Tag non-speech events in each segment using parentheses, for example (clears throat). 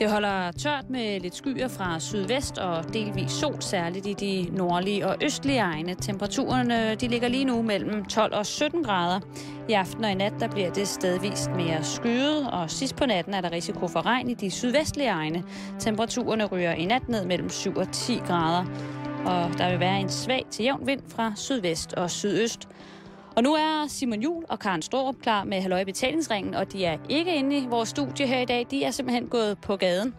Det holder tørt med lidt skyer fra sydvest og delvis sol, særligt i de nordlige og østlige egne. Temperaturerne de ligger lige nu mellem 12 og 17 grader. I aften og i nat der bliver det stedvist mere skyet, og sidst på natten er der risiko for regn i de sydvestlige egne. Temperaturerne ryger i nat ned mellem 7 og 10 grader, og der vil være en svag til jævn vind fra sydvest og sydøst. Og nu er Simon Jul og Karen Storup klar med Halløj Betalingsringen, og de er ikke inde i vores studie her i dag. De er simpelthen gået på gaden.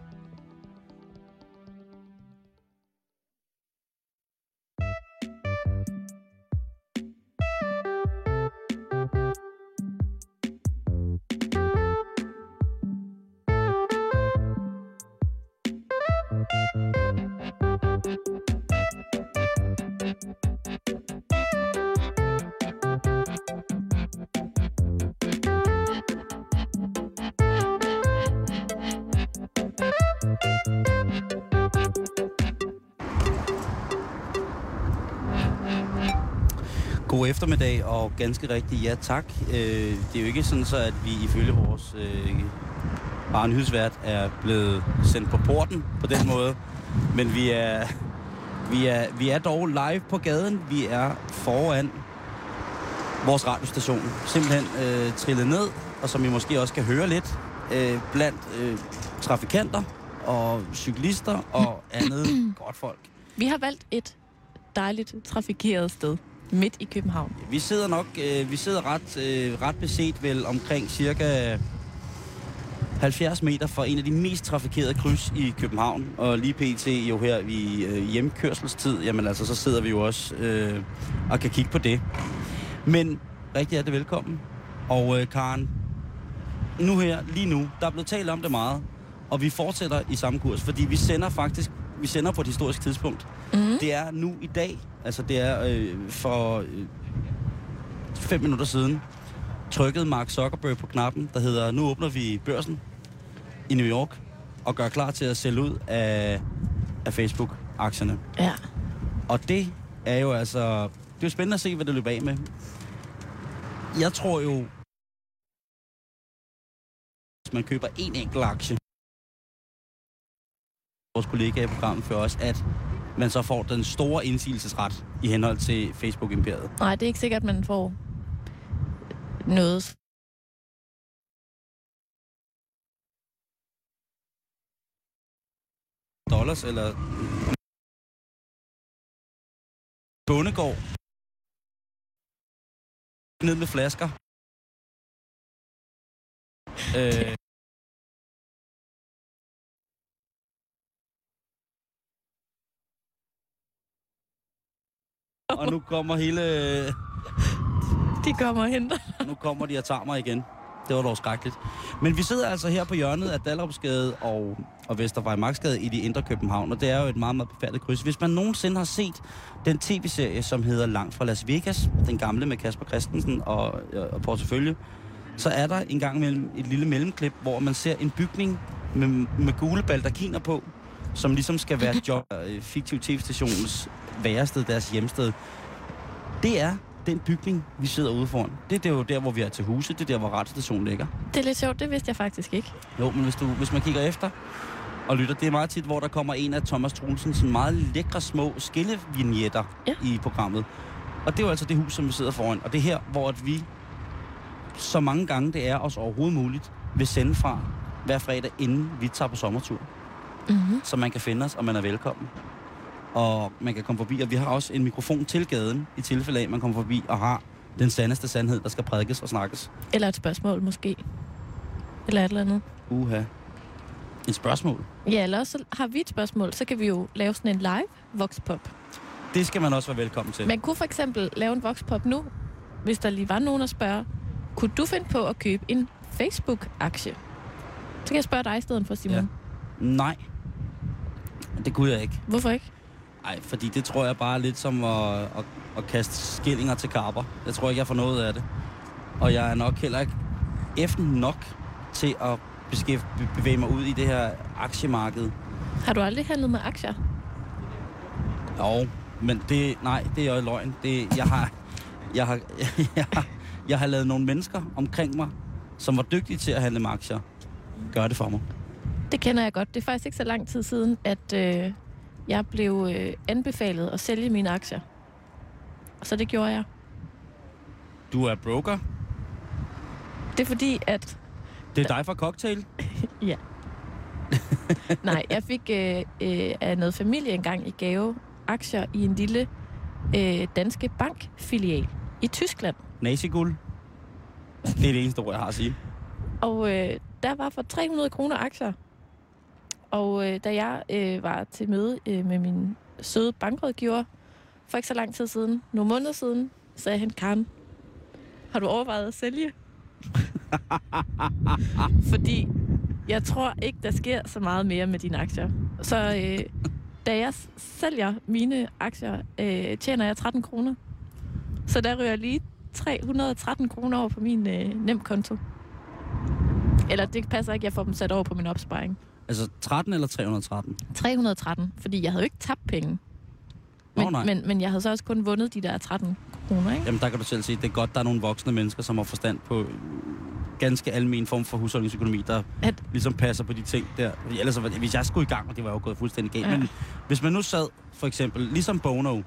Eftermiddag og ganske rigtigt ja tak. Øh, det er jo ikke sådan så, at vi ifølge vores øh, barnehusvært er blevet sendt på porten på den måde. Men vi er, vi er, vi er dog live på gaden. Vi er foran vores radiostation. Simpelthen øh, trillet ned, og som I måske også kan høre lidt, øh, blandt øh, trafikanter og cyklister og andet (clears throat) godt folk. Vi har valgt et dejligt trafikeret sted midt i København. Vi sidder nok, øh, vi sidder ret, øh, ret beset vel omkring cirka 70 meter fra en af de mest trafikerede kryds i København. Og lige pt. jo her i øh, hjemkørselstid, jamen altså, så sidder vi jo også øh, og kan kigge på det. Men rigtig hjertelig det velkommen. Og øh, Karen, nu her, lige nu, der er blevet talt om det meget, og vi fortsætter i samme kurs, fordi vi sender faktisk, vi sender på et historisk tidspunkt. Mm. Det er nu i dag, altså det er øh, for øh, fem minutter siden, trykkede Mark Zuckerberg på knappen, der hedder, nu åbner vi børsen i New York, og gør klar til at sælge ud af, af Facebook-aktierne. Ja. Og det er jo altså, det er jo spændende at se, hvad det løber af med. Jeg tror jo, hvis man køber en enkelt aktie, vores kollega i programmet for os, at man så får den store indsigelsesret i henhold til Facebook-imperiet. Nej, det er ikke sikkert, at man får noget. Dollars eller bondegård. Ned med flasker. Øh, (laughs) og nu kommer hele... De kommer og henter. Nu kommer de og tager mig igen. Det var dog skrækkeligt. Men vi sidder altså her på hjørnet af Dallrupsgade og, og Vestervejmarksgade i de indre København, og det er jo et meget, meget befærdigt kryds. Hvis man nogensinde har set den tv-serie, som hedder Langt fra Las Vegas, den gamle med Kasper Christensen og, og portefølje, så er der en gang imellem et lille mellemklip, hvor man ser en bygning med, med gule baldakiner på, som ligesom skal være (laughs) job, øh, fiktiv tv-stationens værested, deres hjemsted. Det er den bygning, vi sidder ude foran. Det, det er jo der, hvor vi er til huse. Det er der, hvor retsstationen ligger. Det er lidt sjovt, det vidste jeg faktisk ikke. Jo, men hvis, du, hvis man kigger efter og lytter, det er meget tit, hvor der kommer en af Thomas Troelsens meget lækre små skillevignetter Ja. i programmet. Og det er jo altså det hus, som vi sidder foran. Og det er her, hvor at vi så mange gange det er os overhovedet muligt, vil sende fra hver fredag, inden vi tager på sommertur. Mm-hmm. Så man kan finde os, og man er velkommen. Og man kan komme forbi, og vi har også en mikrofon til gaden, i tilfælde af, at man kommer forbi og har den sandeste sandhed, der skal prædikes og snakkes. Eller et spørgsmål måske. Eller et eller andet. Uha. En spørgsmål. Ja, eller også så har vi et spørgsmål, så kan vi jo lave sådan en live voxpop. Det skal man også være velkommen til. Man kunne for eksempel lave en voxpop nu, hvis der lige var nogen at spørge, kunne du finde på at købe en Facebook-aktie? Så kan jeg spørge dig i stedet for, Simon. Ja. Nej. Det kunne jeg ikke. Hvorfor ikke? Nej, fordi det tror jeg bare er lidt som at, at, at kaste skillinger til karper. Jeg tror ikke, jeg får noget af det. Og jeg er nok heller ikke efter nok til at beskæft, bevæge mig ud i det her aktiemarked. Har du aldrig handlet med aktier? Jo, men det, nej, det er jo løgn. Det, jeg, har, jeg, har, (laughs) jeg, har, jeg har lavet nogle mennesker omkring mig, som var dygtige til at handle med aktier, gøre det for mig. Det kender jeg godt. Det er faktisk ikke så lang tid siden, at øh, jeg blev øh, anbefalet at sælge mine aktier. Så det gjorde jeg. Du er broker. Det er fordi, at... Det er dig fra Cocktail. (laughs) Ja. (laughs) Nej, jeg fik øh, øh, af noget familie engang i gave aktier i en lille øh, danske bankfilial i Tyskland. Naziguld. Det er det eneste ord, jeg har at sige. Og øh, der var for 300 kroner aktier. Og øh, da jeg øh, var til møde øh, med min søde bankrådgiver for ikke så lang tid siden, nogle måneder siden, sagde han, Karen, har du overvejet at sælge? (laughs) Fordi jeg tror ikke, der sker så meget mere med dine aktier. Så øh, da jeg sælger mine aktier, øh, tjener jeg 13 kroner. Så der ryger lige 313 kroner over på min øh, nemkonto. Eller det passer ikke, jeg får dem sat over på min opsparing. Altså 13 eller 313? 313, fordi jeg havde jo ikke tabt penge. Nå, Men, nej. men, men jeg havde så også kun vundet de der 13 kroner, ikke? Jamen der kan du selv se, det er godt, der er nogle voksne mennesker, som har forstand på øh, ganske almen form for husholdningsøkonomi, der At- ligesom passer på de ting der. Ellers, hvis jeg skulle i gang, og det var jo gået fuldstændig galt. Ja. Ja. Men hvis man nu sad, for eksempel, ligesom Bono,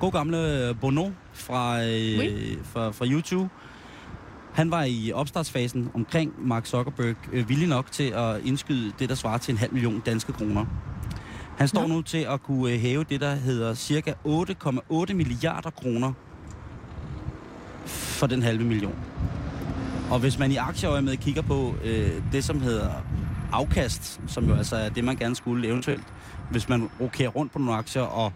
god gamle Bono fra, øh, Oui. fra, fra YouTube, han var i opstartsfasen omkring Mark Zuckerberg øh, villig nok til at indskyde det, der svarer til en halv million danske kroner. Han står Nå. nu til at kunne øh, hæve det, der hedder cirka 8,8 milliarder kroner for den halve million. Og hvis man i aktieøjemed kigger på øh, det, som hedder afkast, som jo altså er det, man gerne skulle eventuelt, hvis man rokerer rundt på nogle aktier og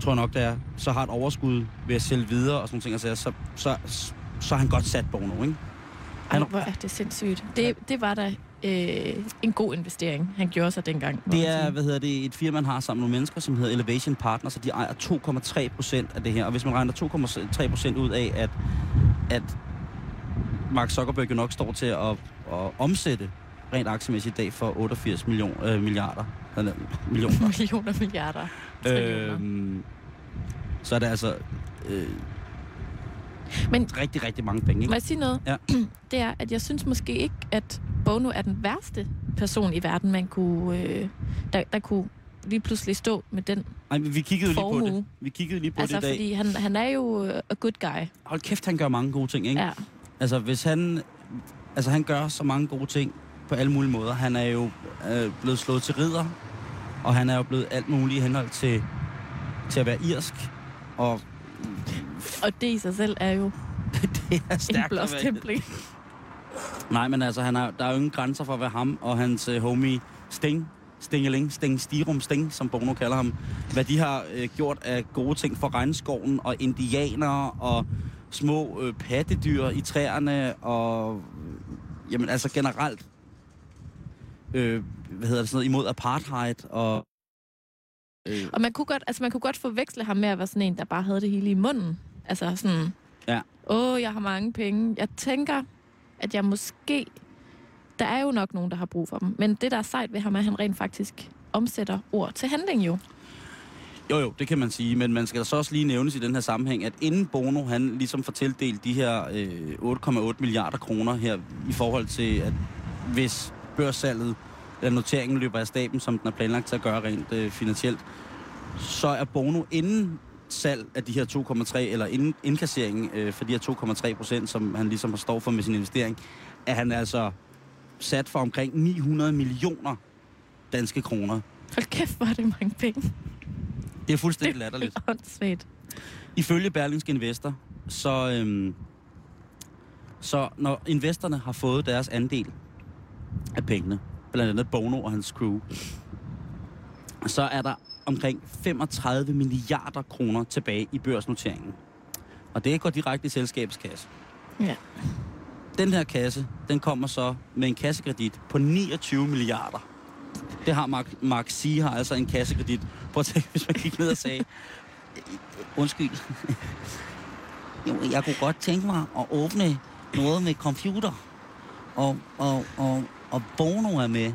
tror jeg nok, det er, så har et overskud ved at sælge videre og sådan nogle ting, altså, så, så, så er han godt sat Bono, ikke? Han- hvor er det sindssygt. Det, det var da øh, en god investering, han gjorde sig dengang. Det er, hvad hedder det, et firma, man har sammen med nogle mennesker, som hedder Elevation Partners, og de ejer 2,3 procent af det her. Og hvis man regner 2,3 procent ud af, at, at Mark Zuckerberg jo nok står til at, at omsætte rent aktiemæssigt i dag for 88 million, øh, milliarder. Eller, millioner. (laughs) Millioner, milliarder. trillioner. øhm, så er det altså øh, Men rigtig, rigtig mange penge. må Ikke? jeg sige noget? Ja. (clears throat) Det er, at jeg synes måske ikke, at Bono er den værste person i verden, man kunne, øh, der, der kunne lige pludselig stå med den. Ej, vi kiggede jo lige på Formue. det. Vi kiggede lige på Altså, det i dag. fordi han, han er jo a good guy. Hold kæft, han gør mange gode ting, ikke? Ja. Altså, hvis han... Altså, han gør så mange gode ting på alle mulige måder. Han er jo øh, blevet slået til ridder, og han er jo blevet alt muligt i henhold til, til at være irsk. Og Og det i sig selv er jo (laughs) det er en stærkt. være- blåstempling. Nej, men altså, han er, der er jo ingen grænser for, hvad ham og hans øh, homie Sting, Stingeling, Sting, Stirum Sting, som Bono kalder ham, hvad de har øh, gjort af gode ting for regnskoven og indianere og små øh, pattedyr i træerne og jamen altså generelt øh, hvad hedder det sådan noget, imod apartheid og øh, Og man kunne, godt, altså man kunne godt forveksle ham med at være sådan en, der bare havde det hele i munden. Altså sådan, Ja. åh, jeg har mange penge. Jeg tænker, at jeg måske... Der er jo nok nogen, der har brug for dem. Men det, der er sejt ved ham, er, at han rent faktisk omsætter ord til handling jo. Jo, jo, det kan man sige, men man skal så også lige nævnes i den her sammenhæng, at inden Bono, han ligesom får tildelt de her øh, 8,8 milliarder kroner her, i forhold til, at hvis børssalget eller noteringen løber af staben, som den er planlagt til at gøre rent øh, finansielt, så er Bono inden salg af de her 2,3, eller inden indkasseringen øh, for de her 2,3 procent, som han ligesom har står for med sin investering, er han altså sat for omkring 900 millioner danske kroner. Hold kæft, hvor er det mange penge. Det er fuldstændig latterligt. Det er åndssvagt. Ifølge Berlingske Investor, så, øhm, så når investorerne har fået deres andel af pengene, blandt andet Bono og hans crew, så er der omkring 35 milliarder kroner tilbage i børsnoteringen. Og det går direkte i selskabets kasse. Ja. Den her kasse, den kommer så med en kassekredit på 29 milliarder. Det har Mark, Mark C. har altså en kassekredit. Prøv at tænke, hvis man gik ned og sagde, undskyld, jo, jeg kunne godt tænke mig at åbne noget med computer. Og, og, og, og Bono er med.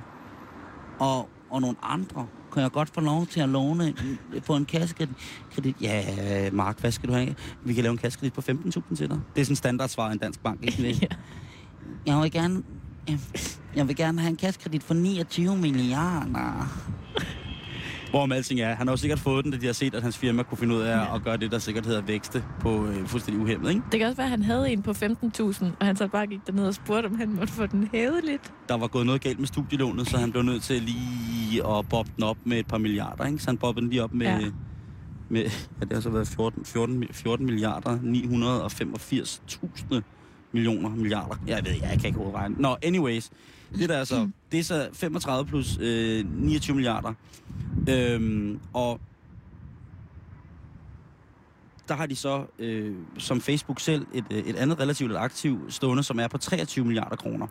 Og, og nogle andre. Kan jeg godt få lov til at låne på en kassekredit? Ja, Mark, hvad skal du have? Vi kan lave en kassekredit på 15.000 til dig. Det er sådan standardsvar i en dansk bank, ikke? (laughs) ja. Jeg vil gerne jeg vil gerne have en kassekredit for 29 milliarder. Hvorom alting er, han har jo sikkert fået den, da de har set, at hans firma kunne finde ud af ja. at gøre det, der sikkert hedder vækste på øh, fuldstændig uhemmet, ikke? Det kan også være, at han havde en på 15.000, og han så bare gik derned og spurgte, om han måtte få den hævet lidt. Der var gået noget galt med studielånet, så han blev nødt til lige at bobbe den op med et par milliarder, ikke? Så han bobbede den lige op med... Ja. med ja, det har så været 14, 14, 14 milliarder, 985.000 millioner, milliarder. Jeg ved, jeg kan ikke hovedregne. Nå, anyways. Det der er så, (clears throat) det er så 35 plus øh, 29 milliarder. Øhm, og der har de så, øh, som Facebook selv, et, øh, et andet relativt aktiv stående, som er på 23 milliarder kroner.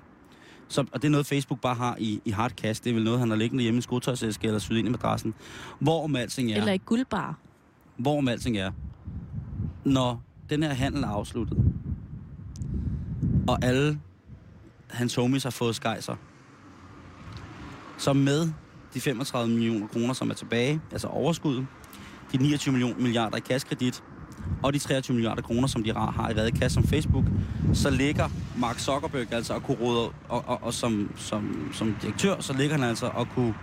Så, og det er noget, Facebook bare har i, i hard cash. Det er vel noget, han har liggende hjemme i skotøjsæske eller syet ind i madrassen. Hvor om alting er... Eller i guldbar. Hvor om alting er. Når den her handel er afsluttet, og alle hans homies har fået skejser. Så med de 35 millioner kroner, som er tilbage, altså overskuddet, de 29 millioner milliarder i kassekredit, og de 23 milliarder kroner, som de har i reddet som Facebook, så ligger Mark Zuckerberg altså og kunne råde, og, og, og som, som, som direktør, så ligger han altså og kunne,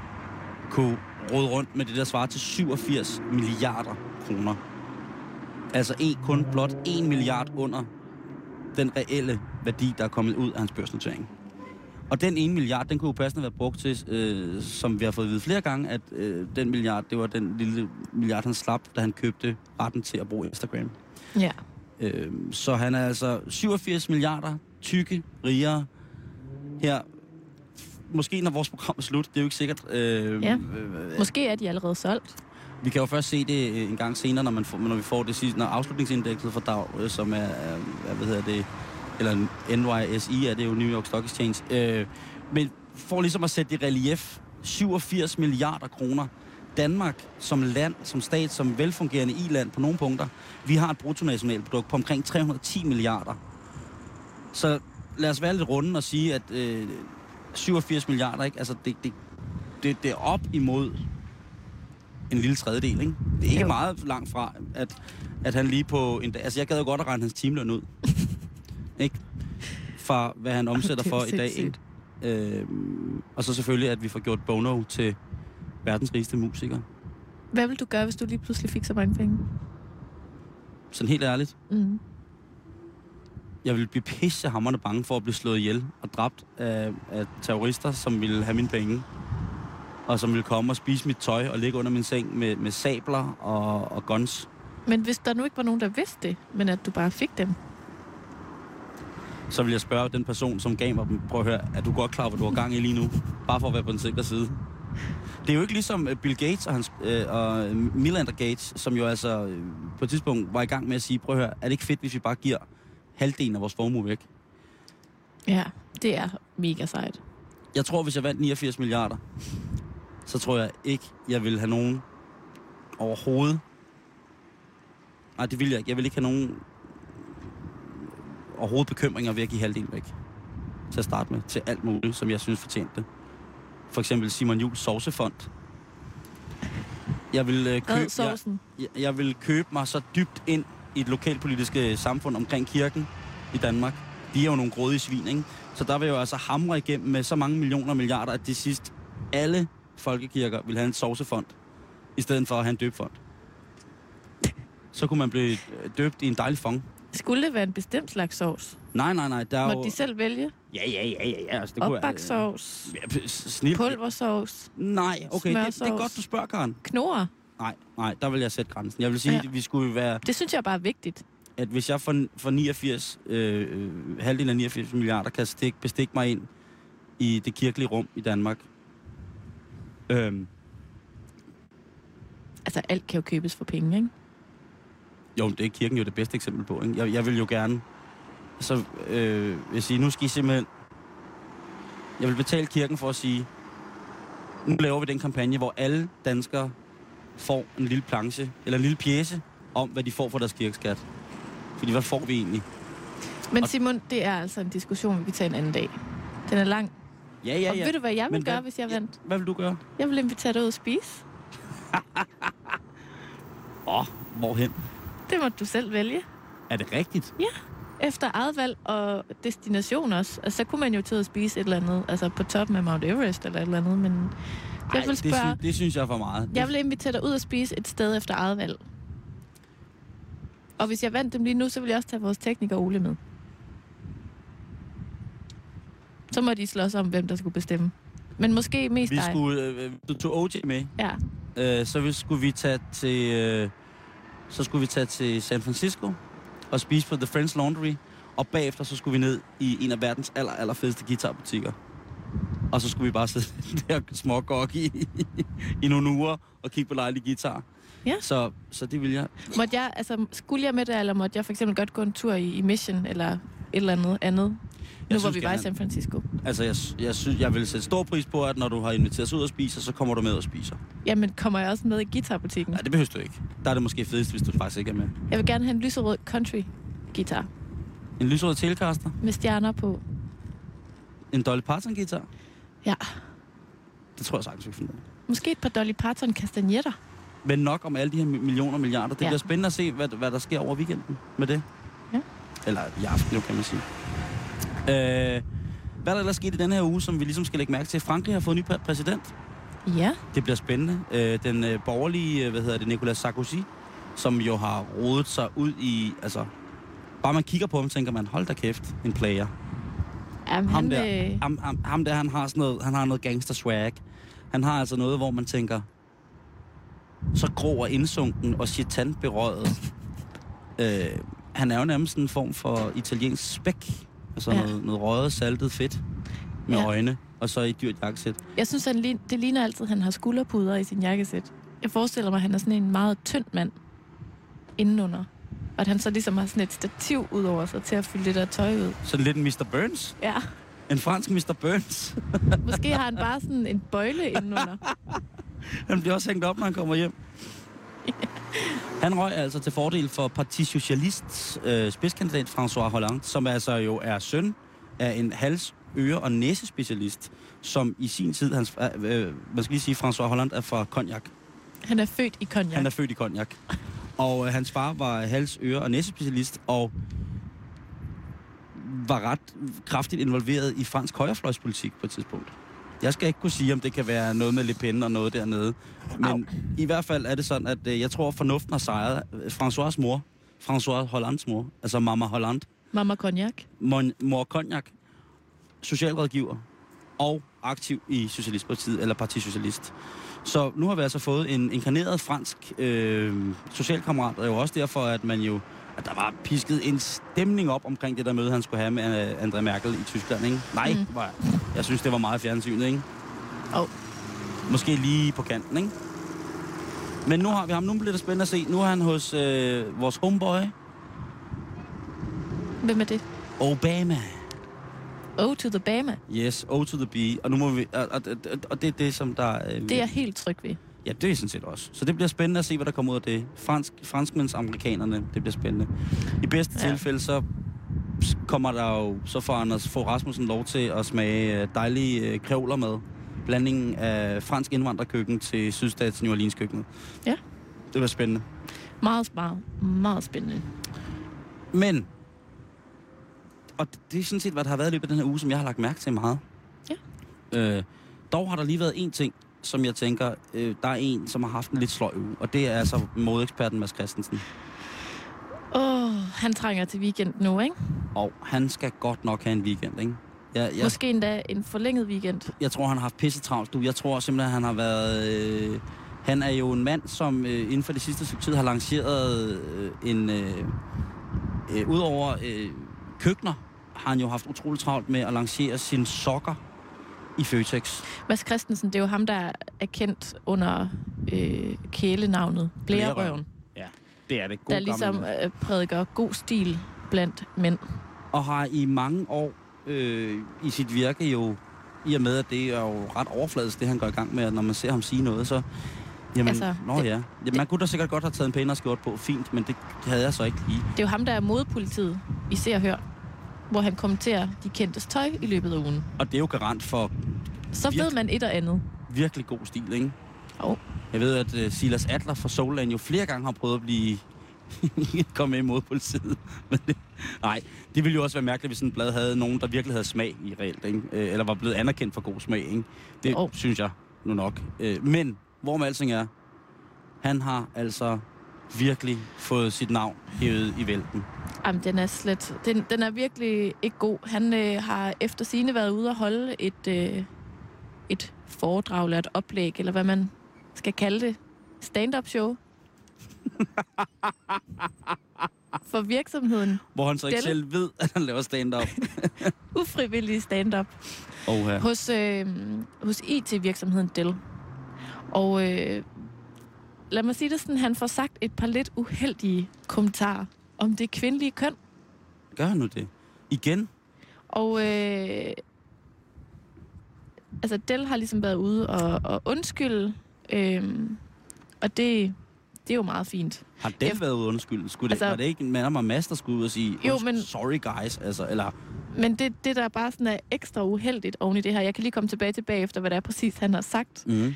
kunne råde rundt med det, der svarer til 87 milliarder kroner. Altså en, kun blot 1 milliard under den reelle værdi, der er kommet ud af hans børsnotering. Og den ene milliard, den kunne jo passende være brugt til, øh, som vi har fået at vide flere gange, at øh, den milliard, det var den lille milliard, han slap, da han købte retten til at bruge Instagram. Ja. Øh, så han er altså 87 milliarder tykke, rigere her. Måske når vores program er slut, det er jo ikke sikkert. Øh, ja. Øh, Måske er de allerede solgt. Vi kan jo først se det øh, en gang senere, når, man får, når vi får det sidste, når afslutningsindekset for dag, øh, som er, hvad hedder det, eller NYSE er det jo New York Stock Exchange. Øh, men for ligesom at sætte det i relief, 87 milliarder kroner. Danmark som land, som stat, som velfungerende i-land på nogle punkter, vi har et bruttonationalprodukt på omkring 310 milliarder. Så lad os være lidt runde og sige, at øh, 87 milliarder, ikke? Altså, det, det, det, det er op imod en lille tredjedel, ikke? Det er ikke jo. meget langt fra, at, at han lige på en dag... Altså, jeg gad jo godt at regne hans timeløn ud. ikke? Fra hvad han omsætter for i dag, ikke? Øh, og så selvfølgelig, at vi får gjort Bono til verdens rigeste musiker. Hvad vil du gøre, hvis du lige pludselig fik så mange penge? Sådan helt ærligt. Mm. Jeg ville blive pissehammerende bange for at blive slået ihjel og dræbt af, af terrorister, som ville have mine penge og som ville komme og spise mit tøj og ligge under min seng med, med sabler og, og guns. Men hvis der nu ikke var nogen, der vidste det, men at du bare fik dem? Så vil jeg spørge den person, som gav mig dem, prøv at høre, er du godt klar, hvad du har gang i lige nu? Bare for at være på den sikre side. Det er jo ikke ligesom øh, Bill Gates og, hans, øh, og Melinda Gates, som jo altså øh, på et tidspunkt var i gang med at sige, prøv at høre, er det ikke fedt, hvis vi bare giver halvdelen af vores formue væk? Ja, det er mega sejt. Jeg tror, hvis jeg vandt 89 milliarder, så tror jeg ikke, jeg vil have nogen overhovedet. Nej, det vil jeg ikke. Jeg vil ikke have nogen overhovedet bekymringer ved at give halvdelen væk. Til at starte med. Til alt muligt, som jeg synes fortjente. For eksempel Simon Jules Sovsefond. Jeg vil, øh, købe, jeg, jeg vil købe mig så dybt ind i et lokalpolitiske samfund omkring kirken i Danmark. De er jo nogle grådige svin, ikke? Så der vil jeg jo altså hamre igennem med så mange millioner og milliarder, at det sidst alle folkekirker vil have en sovsefond, i stedet for at have en døbfond. Så kunne man blive døbt i en dejlig fond. Skulle det være en bestemt slags sovs? Nej, nej, nej. Der er Må jo... de selv vælge? Ja, ja, ja, ja. ja. Altså, det Opbaksovs? Ja, snil... Pulversovs? Nej, okay. Det, det, er godt, du spørger, Karen. Knor? Nej, nej, der vil jeg sætte grænsen. Jeg vil sige, ja. at vi skulle være... Det synes jeg bare er vigtigt. At hvis jeg for, for 89, øh, øh, halvdelen af 89 milliarder kan stik, bestikke mig ind i det kirkelige rum i Danmark, Øhm. Altså, alt kan jo købes for penge, ikke? Jo, det er kirken jo det bedste eksempel på, ikke? Jeg, jeg vil jo gerne... Så øh, jeg sige, nu skal I simpelthen... Jeg vil betale kirken for at sige, nu laver vi den kampagne, hvor alle danskere får en lille planche, eller en lille pjæse, om hvad de får for deres kirkeskat. Fordi hvad får vi egentlig? Men Simon, det er altså en diskussion, vi kan tage en anden dag. Den er lang. Ja, ja, ja. Og ved du, hvad jeg vil Men gøre, hvad, hvis jeg vandt? Ja, hvad vil du gøre? Jeg vil invitere dig ud at spise. (laughs) Åh, oh, hvorhen? Det må du selv vælge. Er det rigtigt? Ja. efter eget valg og destination også. Altså, så kunne man jo til at spise et eller andet, altså på toppen af Mount Everest eller et eller andet, men Ej, jeg vil det, spørge, sy- det synes jeg er for meget. jeg vil invitere dig ud og spise et sted efter eget valg. Og hvis jeg vandt dem lige nu, så vil jeg også tage vores tekniker Ole med. Så må de slås om, hvem der skulle bestemme. Men måske mest vi dig. skulle, øh, du tog OJ med, Ja. øh, så vi, skulle vi tage til, øh, så skulle vi tage til San Francisco og spise på The French Laundry, og bagefter så skulle vi ned i en af verdens aller, aller fedeste guitarbutikker. Og så skulle vi bare sidde (laughs) der smågok i, i nogle uger og kigge på lejlig guitar. Ja. Så, så det vil jeg. Måtte jeg, altså, skulle jeg med det, eller måtte jeg for eksempel godt gå en tur i, i Mission, eller et eller andet andet? Nu hvor vi var i gerne- San Francisco. Altså, jeg, jeg, synes, jeg vil sætte stor pris på, at når du har inviteret os ud og spiser, så kommer du med og spiser. Jamen, kommer jeg også med i guitarbutikken? Nej, det behøver du ikke. Der er det måske fedest, hvis du faktisk ikke er med. Jeg vil gerne have en lyserød country guitar En lysrød Telecaster, med stjerner på. en Dolly Parton guitar. Ja. Det tror jeg sagtens, vi kan finde ud af. Måske et par Dolly Parton kastanjetter. Men nok om alle de her mi- millioner og milliarder. Det Ja. bliver spændende at se, hvad, hvad der sker over weekenden med det. Ja. Eller i aften, kan man sige. Øh, hvad er der ellers sket i den her uge, som vi ligesom skal lægge mærke til? Frankrig har fået en ny præ- præsident. Ja. Det bliver spændende. Øh, den øh, borgerlige, øh, hvad hedder det, Nicolas Sarkozy, som jo har rodet sig ud i, altså... Bare man kigger på ham, tænker man, hold da kæft, en player. Jamen, Ham han, der, øh, ham, ham, ham der, han har sådan noget, han har noget gangster swag. Han har altså noget, hvor man tænker, så grå og indsunken og chitantberøjet. øh, han er jo nærmest en form for italiensk spæk. Altså Ja. noget, noget røget, saltet fedt med Ja. øjne, og så i et dyrt jakkesæt. jeg synes, han, lign- det ligner altid, at han har skulderpuder i sin jakkesæt. Jeg forestiller mig, at han er sådan en meget tynd mand indenunder. Og at han så ligesom har sådan et stativ ud over sig til at fylde det der tøj ud. Sådan lidt en Mr. Burns. Ja, En fransk Mr. Burns. måske har han bare sådan en bøjle indenunder. (laughs) Han bliver også hængt op, når han kommer hjem. Han røg altså til fordel for Parti Socialist øh, spidskandidat François Hollande, som altså jo er søn af en hals, øre og næsespecialist, som i sin tid, hans, øh, øh, man skal lige sige, François Hollande er fra Cognac. Han er født i Cognac. Han er født i Cognac. Og øh, hans far var hals, øre og næsespecialist, og var ret kraftigt involveret i fransk højrefløjspolitik på et tidspunkt. Jeg skal ikke kunne sige, om det kan være noget med Le Pen og noget dernede. Men Au. i hvert fald er det sådan, at øh, jeg tror, at fornuften har sejret. François' mor, François Hollands mor, altså Mama Holland, Mama Cognac. mon, mor Cognac, socialrådgiver og aktiv i Socialistpartiet, eller Parti Socialist. Så nu har vi altså fået en inkarneret fransk øh, socialkammerat, og jo også derfor, at man jo at der var pisket en stemning op omkring det der møde, han skulle have med øh, André Merkel i Tyskland, ikke? Nej, Mm. var, jeg synes, det var meget fjernsynet, ikke? Åh. Måske lige på kanten, ikke? Men nu har vi ham. Nu bliver det spændende at se. Nu er han hos øh, vores homeboy, Hvem er det? Obama. O to the Bama. Yes, O to the B. Og, nu må vi, og, og, og, og det er det, som der... Øh, Det er jeg helt tryg ved. Ja, det er sådan set også. Så det bliver spændende at se, hvad der kommer ud af det. Fransk, franskmænds amerikanerne, det bliver spændende. I bedste Ja. tilfælde, så kommer der jo, så får Anders Fogh Rasmussen lov til at smage øh, dejlige øh, krævler med. Blandingen af fransk indvandrerkøkken til sydstats New Orleans køkkenet. Ja. Det bliver spændende. Meget smart. Meget spændende. Men, og det er sådan set, hvad der har været i løbet af den her uge, som jeg har lagt mærke til meget. Ja. Øh, dog har der lige været en ting, som jeg tænker, øh, der er en, som har haft en lidt sløj uge, og det er altså modeeksperten Mads Christensen. Åh, oh, han trænger til weekend nu, ikke? Og han skal godt nok have en weekend, ikke? Jeg, jeg, Måske endda en forlænget weekend. jeg tror, han har haft pisse travlt. Du. Jeg tror simpelthen, han har været... Øh, han er jo en mand, som øh, inden for det sidste stykke tid har lanceret øh, en... Øh, øh, Udover øh, køkkener, har han jo haft utroligt travlt med at lancere sine sokker i Føtex. Mads Christensen, det er jo ham, der er kendt under øh, kælenavnet Blærerøven. Ja, det er det. God Der ligesom øh, prædiker god stil blandt mænd. Og har i mange år øh, i sit virke jo, i og med at det er jo ret overfladisk, det han går i gang med, at når man ser ham sige noget, så... Jamen, Altså, nå det- ja. ja. Man kunne da sikkert godt have taget en pænere skjort på, fint, men det havde jeg så ikke lige. Det er jo ham, der er modepolitiet i Se og Hør, hvor han kommenterer de kendtes tøj i løbet af ugen. Og det er jo garant for Så ved man et og andet. virkelig god stil, ikke? Jo. Jeg ved, at uh, Silas Adler fra Soulland jo flere gange har prøvet at blive (laughs) kom med imod politiet. (laughs) Men det, nej, det ville jo også være mærkeligt, hvis sådan et blad havde nogen, der virkelig havde smag i reelt, ikke? Øh, eller var blevet anerkendt for god smag. Ikke? Det Jo. synes jeg nu nok. Øh, Men, hvor med alting er, han har altså virkelig fået sit navn hævet i vælten. Jamen, den er slet... Den, den er virkelig ikke god. Han øh, har efter sine været ude og holde et, øh, et foredrag eller et oplæg, eller hvad man skal kalde det. Stand-up show. (laughs) For virksomheden. Hvor han så ikke Delle? selv ved, at han laver stand-up. (laughs) Ufrivillig stand-up. Oha. hos, øh, hos IT-virksomheden Dell. Og øh, lad mig sige det sådan, han får sagt et par lidt uheldige kommentarer om det kvindelige køn. Gør han nu det? Igen? Og øh, altså Dell har ligesom været ude og, og undskylde, øh, og det, det er jo meget fint. Har den Efter- været ude undskyld? Skulle det, Altså- var det ikke en mand og Mads, der skulle ud og sige, Jo, "Unds- men- sorry guys, altså, eller Men det, det der bare sådan er ekstra uheldigt oven i det her, jeg kan lige komme tilbage til bagefter, hvad det er præcis, han har sagt. mm,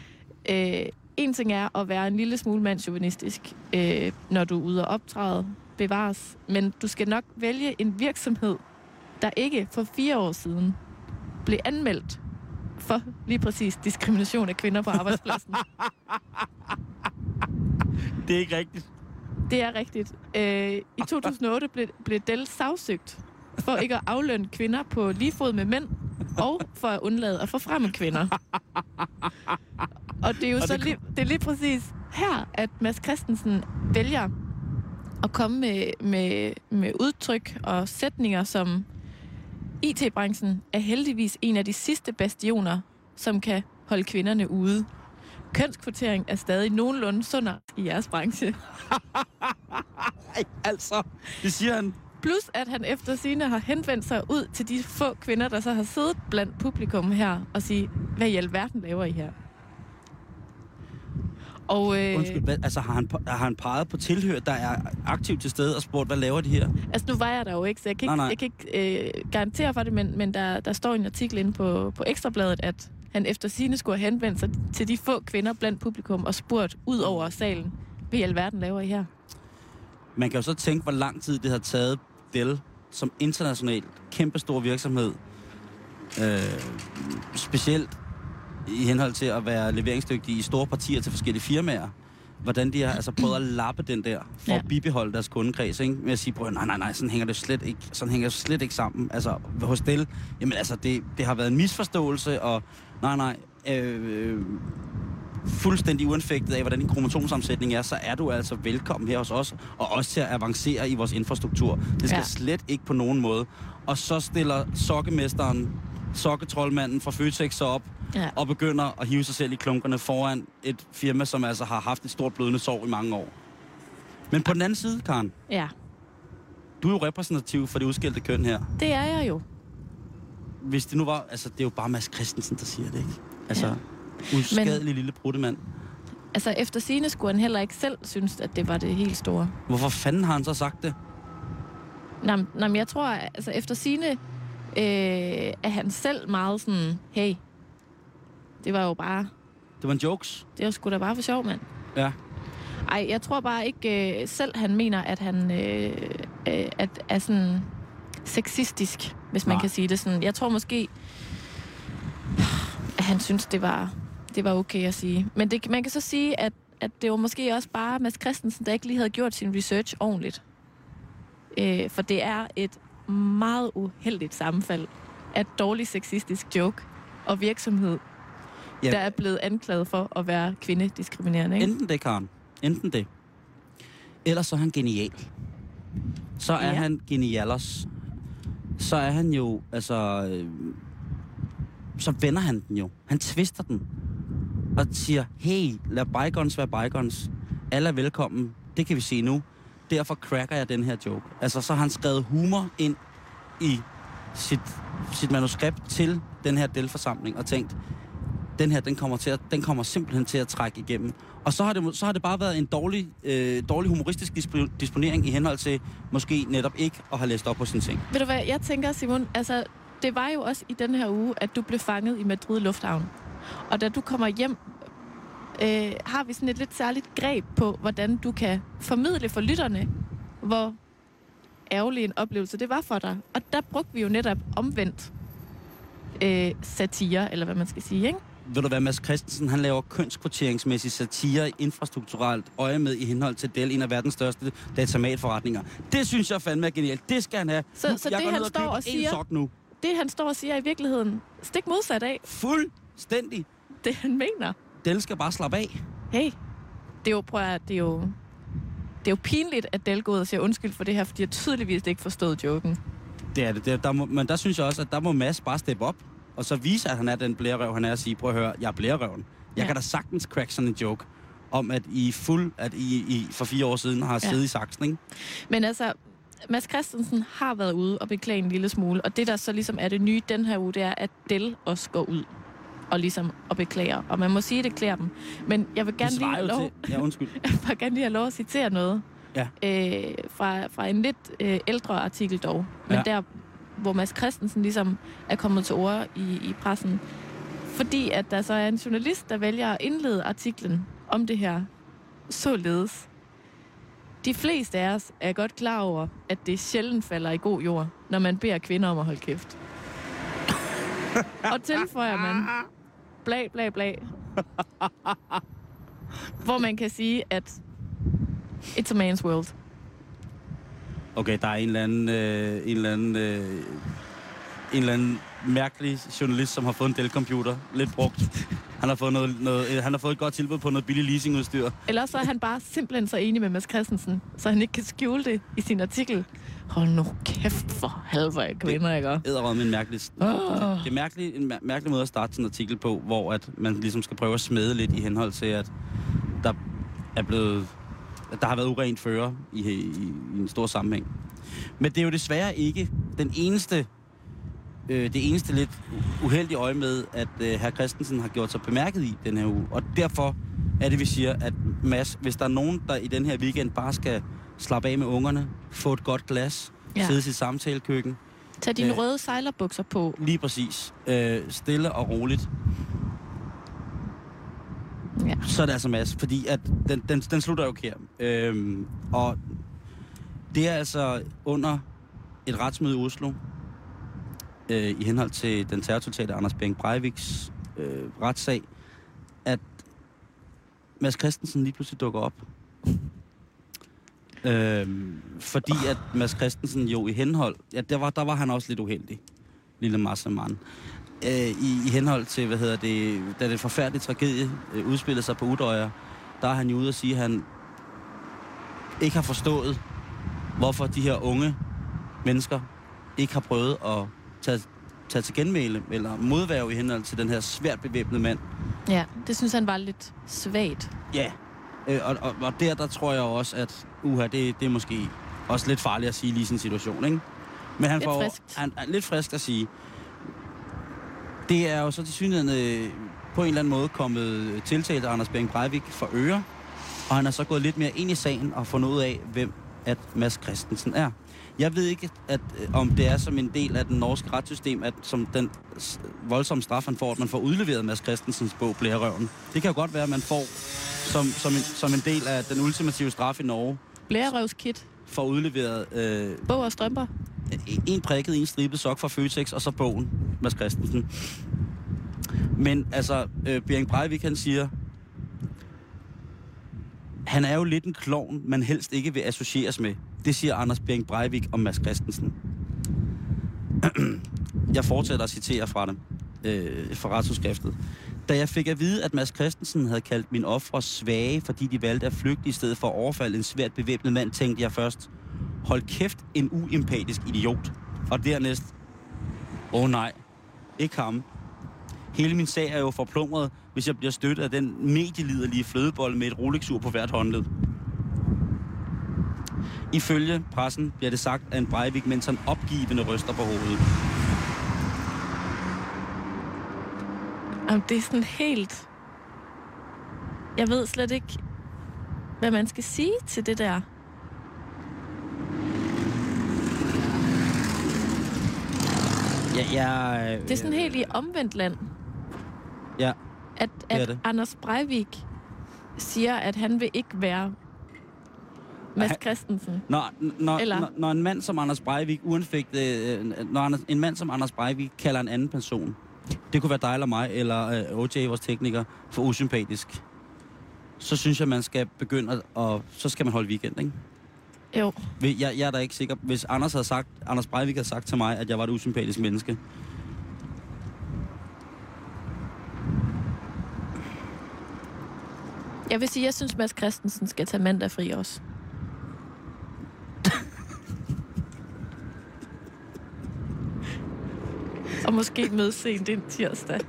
Øh, en ting er at være en lille smule mandsjuvenistisk, øh, når du er ude og optræde, bevares. Men du skal nok vælge en virksomhed, der ikke for fire år siden blev anmeldt for lige præcis diskrimination af kvinder på arbejdspladsen. (laughs) det er ikke rigtigt. Det er rigtigt. Øh, I 2008 blev, blev Dell sagsøgt for ikke at aflønne kvinder på lige fod med mænd, og for at undlade at forfremme kvinder. Og det er jo Og så det lige, det er lige præcis her, at Mads Christensen vælger at komme med, med, med udtryk og sætninger, som IT-branchen er heldigvis en af de sidste bastioner, som kan holde kvinderne ude. Kønskvotering er stadig nogenlunde sundere i jeres branche. (laughs) Ej, altså, det siger han. Plus at han efter sine har henvendt sig ud til de få kvinder, der så har siddet blandt publikum her og sige, hvad i alverden laver I her? Og øh, Undskyld, hvad, altså har han, har han peget på tilhør, der er aktivt til stede og spurgt, hvad laver de her? altså nu var jeg der jo ikke, så jeg kan ikke, nej. Jeg kan ikke øh, garantere for det, men, men der, der står en artikel inde på, på Ekstrabladet, at han efter sine skulle have henvendt sig til de få kvinder blandt publikum og spurgt ud over salen, hvad i alverden laver I her? Man kan jo så tænke, hvor lang tid det har taget Dell som international kæmpestor virksomhed, øh, specielt i henhold til at være leveringsdygtige i store partier til forskellige firmaer, hvordan de har altså prøvet at lappe den der, for ja. At bibeholde deres kundekreds, ikke? Med at sige, prøv, nej, nej, nej, sådan hænger det slet ikke, sådan hænger det slet ikke sammen. Altså, hos Dell, jamen altså, det, det har været en misforståelse, og nej, nej, øh, fuldstændig uanfægtet af, hvordan din kromotomsammensætning er, så er du altså velkommen her hos os, og også til at avancere i vores infrastruktur. Det skal. Ja. slet ikke på nogen måde. Og så stiller sokkemesteren, sokketrollmanden fra Føtex sig op, Ja. og begynder at hive sig selv i klunkerne foran et firma, som altså har haft et stort blødende sår i mange år. Men på den anden side, Karen, Ja, du er jo repræsentativ for det udskilte køn her. det er jeg jo. Hvis det nu var, altså det er jo bare Mads Christensen, der siger det, ikke? Altså, Ja. uskadelig lille bruttemand. Altså efter sine skulle han heller ikke selv synes, at det var det helt store. Hvorfor fanden har han så sagt det? Nå, men- nå, men jeg tror, altså efter sine øh, er han selv meget sådan, hey, det var jo bare, Det var en jokes. det var sgu da bare for sjov, mand. Ja. Ej, jeg tror bare ikke øh, selv, han mener, at han øh, øh, at, er sådan sexistisk, hvis man Nej. kan sige det sådan. Jeg tror måske, at han synes, det var, det var okay at sige. Men det, man kan så sige, at, at det var måske også bare Mads Christensen, der ikke lige havde gjort sin research ordentligt. Øh, for det er et meget uheldigt sammenfald af dårlig sexistisk joke og virksomhed, Ja. der er blevet anklaget for at være kvindediskriminerende. Ikke? Enten det, Karen. Enten det. Ellers så er han genial. Så er Ja. han genialos. Så er han jo, altså... Øh, så vender han den jo. Han twister den. Og siger, hey, lad bygons være bygons. Alle er velkommen. Det kan vi se nu. Derfor cracker jeg den her joke. Altså, så har han skrevet humor ind i sit, sit manuskript til den her delforsamling og tænkt, den her, den kommer, til at, den kommer simpelthen til at trække igennem. Og så har det, så har det bare været en dårlig, øh, dårlig humoristisk disponering i henhold til måske netop ikke at have læst op på sine ting. Ved du hvad, jeg tænker, Simon, altså, det var jo også i den her uge, at du blev fanget i Madrid Lufthavn. Og da du kommer hjem, øh, har vi sådan et lidt særligt greb på, hvordan du kan formidle for lytterne, hvor ærgerlig en oplevelse det var for dig. Og der brugte vi jo netop omvendt øh, satire, eller hvad man skal sige, ikke? Ved du hvad, Mads Christensen, han laver kønskvoteringsmæssig satire infrastrukturelt øje med i henhold til Dell, en af verdens største datamatforretninger. Det synes jeg fandme er genialt. Det skal han have. Så- Nu- så jeg det, han står og siger- nu. Det, han står og siger, er i virkeligheden stik modsat af Fuldstændig. det, han mener. Dell skal bare slappe af. Hey, det er jo, prøv at, det er jo, det er jo pinligt, at Del går ud og siger undskyld for det her, fordi jeg tydeligvis ikke forstået joken. Det er det. det der må, men der synes jeg også, at der må Mads bare steppe op, og så vise, at han er den blærerøv, han er, og sige, prøv at høre, jeg er blærerøven. Jeg Ja. kan da sagtens crack sådan en joke om, at I er fuld, at I, I for fire år siden har Ja. siddet i saksen, ikke? Men altså, Mads Christensen har været ude og beklage en lille smule, og det der så ligesom er det nye den her uge, det er, at Del også går ud og ligesom og beklager. Og man må sige, at det klæder dem. Men jeg vil gerne lige have lov, til... Ja, undskyld. (laughs) jeg vil gerne lige have lov at citere noget. Ja. Øh, fra, fra en lidt øh, ældre artikel dog. Men Ja. der, hvor Mads Christensen ligesom er kommet til ord i, i pressen. Fordi at der så er en journalist, der vælger at indlede artiklen om det her således. De fleste af os er godt klar over, at det sjældent falder i god jord, når man beder kvinder om at holde kæft. (laughs) Og tilføjer man blag, blag, blag. Hvor man kan sige, at it's a man's world. Okay, der er en eller anden, øh, en eller anden, øh, en eller anden mærkelig journalist, som har fået en Dell-computer, lidt brugt. Han har fået, noget, noget, øh, han har fået et godt tilbud på noget billigt leasingudstyr. Eller så er han bare simpelthen så enig med Mads Christensen, så han ikke kan skjule det i sin artikel. Hold nu kæft for halve af kvinder, ikke? Æderrød med en mærkelig... Åh. Det er mærkelig, en mær- mærkelig måde at starte sådan en artikel på, hvor at man ligesom skal prøve at smede lidt i henhold til, at der er blevet... At der har været urent fører i, i, i en stor sammenhæng. Men det er jo desværre ikke den eneste, øh, det eneste lidt uheldige øje med, at øh, herr Christensen har gjort sig bemærket i den her uge. Og derfor er det, vi siger, at Mads, hvis der er nogen, der i den her weekend bare skal slappe af med ungerne, få et godt glas, Ja. sidde i sit samtalekøkken, Tag dine Øh. røde sejlerbukser på. Lige præcis. Øh, stille og roligt. Ja. Så er det altså Mads, fordi at den, den, den slutter jo her. Øhm, og det er altså under et retsmøde i Oslo, øh, i henhold til den terrortotale Anders Beng Breiviks øh, retssag, at Mads Christensen lige pludselig dukker op. Øhm, fordi at Mads Christensen jo i henhold, ja, der var, der var han også lidt uheldig, lille Massemann. Øh, i, I henhold til, hvad hedder det, da det forfærdelige tragedie øh, udspillede sig på Udøjer, der er han jo ude at sige, at han ikke har forstået, hvorfor de her unge mennesker ikke har prøvet at tage, tage til genmæle eller modværge i henhold til den her svært bevæbnede mand, Ja, det synes han var lidt svagt. Ja, øh, og, og, og der, der tror jeg også, at uha, det, det er måske også lidt farligt at sige lige sin situation, ikke? Men han Lidt får friskt. Han, han, lidt frisk at sige. Det er jo så til synligheden øh, på en eller anden måde kommet tiltalt af Anders Bering Breivik for øre, og han er så gået lidt mere ind i sagen og fundet ud af, hvem at Mads Christensen er. Jeg ved ikke, at, øh, om det er som en del af den norske retssystem, at som den voldsomme straf, han får, at man får udleveret Mads Christensens bog, Blærerøven. Det kan jo godt være, at man får som, som, en, som en del af den ultimative straf i Norge, Blærerøvskit, får udleveret øh, bog og strømper. en prikket, en stribet sok fra Føtex, og så bogen, Mads Christensen. Men altså, øh, Bering Breivik, han siger, han er jo lidt en klovn, man helst ikke vil associeres med. Det siger Anders Bering Breivik om Mads Christensen. Jeg fortsætter at citere fra dem, øh, fra retsudskriftet. Da jeg fik at vide, at Mads Christensen havde kaldt min ofre svage, fordi de valgte at flygte i stedet for at overfalde en svært bevæbnet mand, tænkte jeg først, hold kæft, en uempatisk idiot. Og dernæst, åh oh, nej, ikke ham. Hele min sag er jo forplumret, hvis jeg bliver støttet af den medieliderlige flødebold med et rolexur på hvert håndled. Ifølge pressen bliver det sagt af en Breivik, mens han opgivende ryster på hovedet. Jamen, det er sådan helt... Jeg ved slet ikke, hvad man skal sige til det der. Ja, jeg, Det er sådan helt i omvendt land, Ja, at, at det. Anders Breivik siger, at han vil ikke være Mads Christensen. Når, når, Eller- når, når en mand som Anders Breivik, uanfægtet, øh, når Anders, en mand som Anders Breivik kalder en anden person, det kunne være dig eller mig, eller øh, OJ, vores tekniker, for usympatisk, så synes jeg, man skal begynde at, og så skal man holde weekend, ikke? Jo. Jeg, jeg er da ikke sikker. Hvis Anders havde sagt, Anders Breivik havde sagt til mig, at jeg var et usympatisk menneske, Jeg vil sige, jeg synes, Mads Christensen skal tage mandag fri også. Og måske møde sent den tirsdag.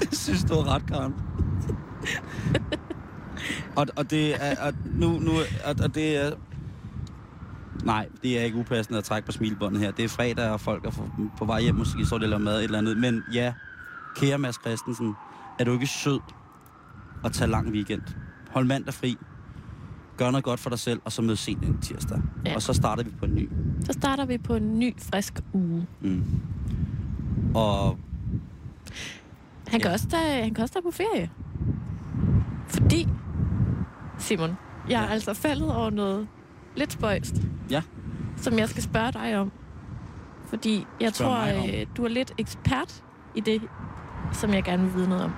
Jeg synes, du har ret, Karen. og, og det er... Og nu, nu, og, og det er... Nej, det er ikke upassende at trække på smilbåndet her. Det er fredag, og folk er på, vej hjem, måske så det eller mad et eller andet. Men ja, kære Mads Christensen, er du ikke sød at tage lang weekend? Hold mandag fri. Gør noget godt for dig selv, og så mød sent en tirsdag. Ja. Og så starter vi på en ny. Så starter vi på en ny, frisk uge. Mm. Og Han kan, Ja. også tage, han kan også tage på ferie. Fordi, Simon, jeg er Ja. altså faldet over noget lidt spøjst. Ja. Som jeg skal spørge dig om. Fordi jeg Spørg tror, øh, du er lidt ekspert i det, som jeg gerne vil vide noget om.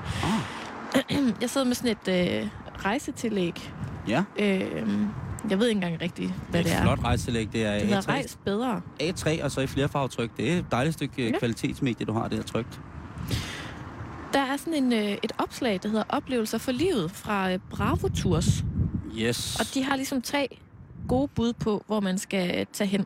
ah, (clears throat) Jeg sidder med sådan et øh, rejsetillæg. Ja, Øh, jeg ved ikke engang rigtigt, hvad det et er. flot rejselæg. Det er Det hedder A3, Rejs Bedre. A3 og så i flerfarvetryk. Det er et dejligt stykke Ja. ja. kvalitetsmedie, du har der trygt. Der er sådan en, øh, et opslag, der hedder Oplevelser for livet fra øh, Bravo Tours. Yes. Og de har ligesom tre gode bud på, hvor man skal tage hen.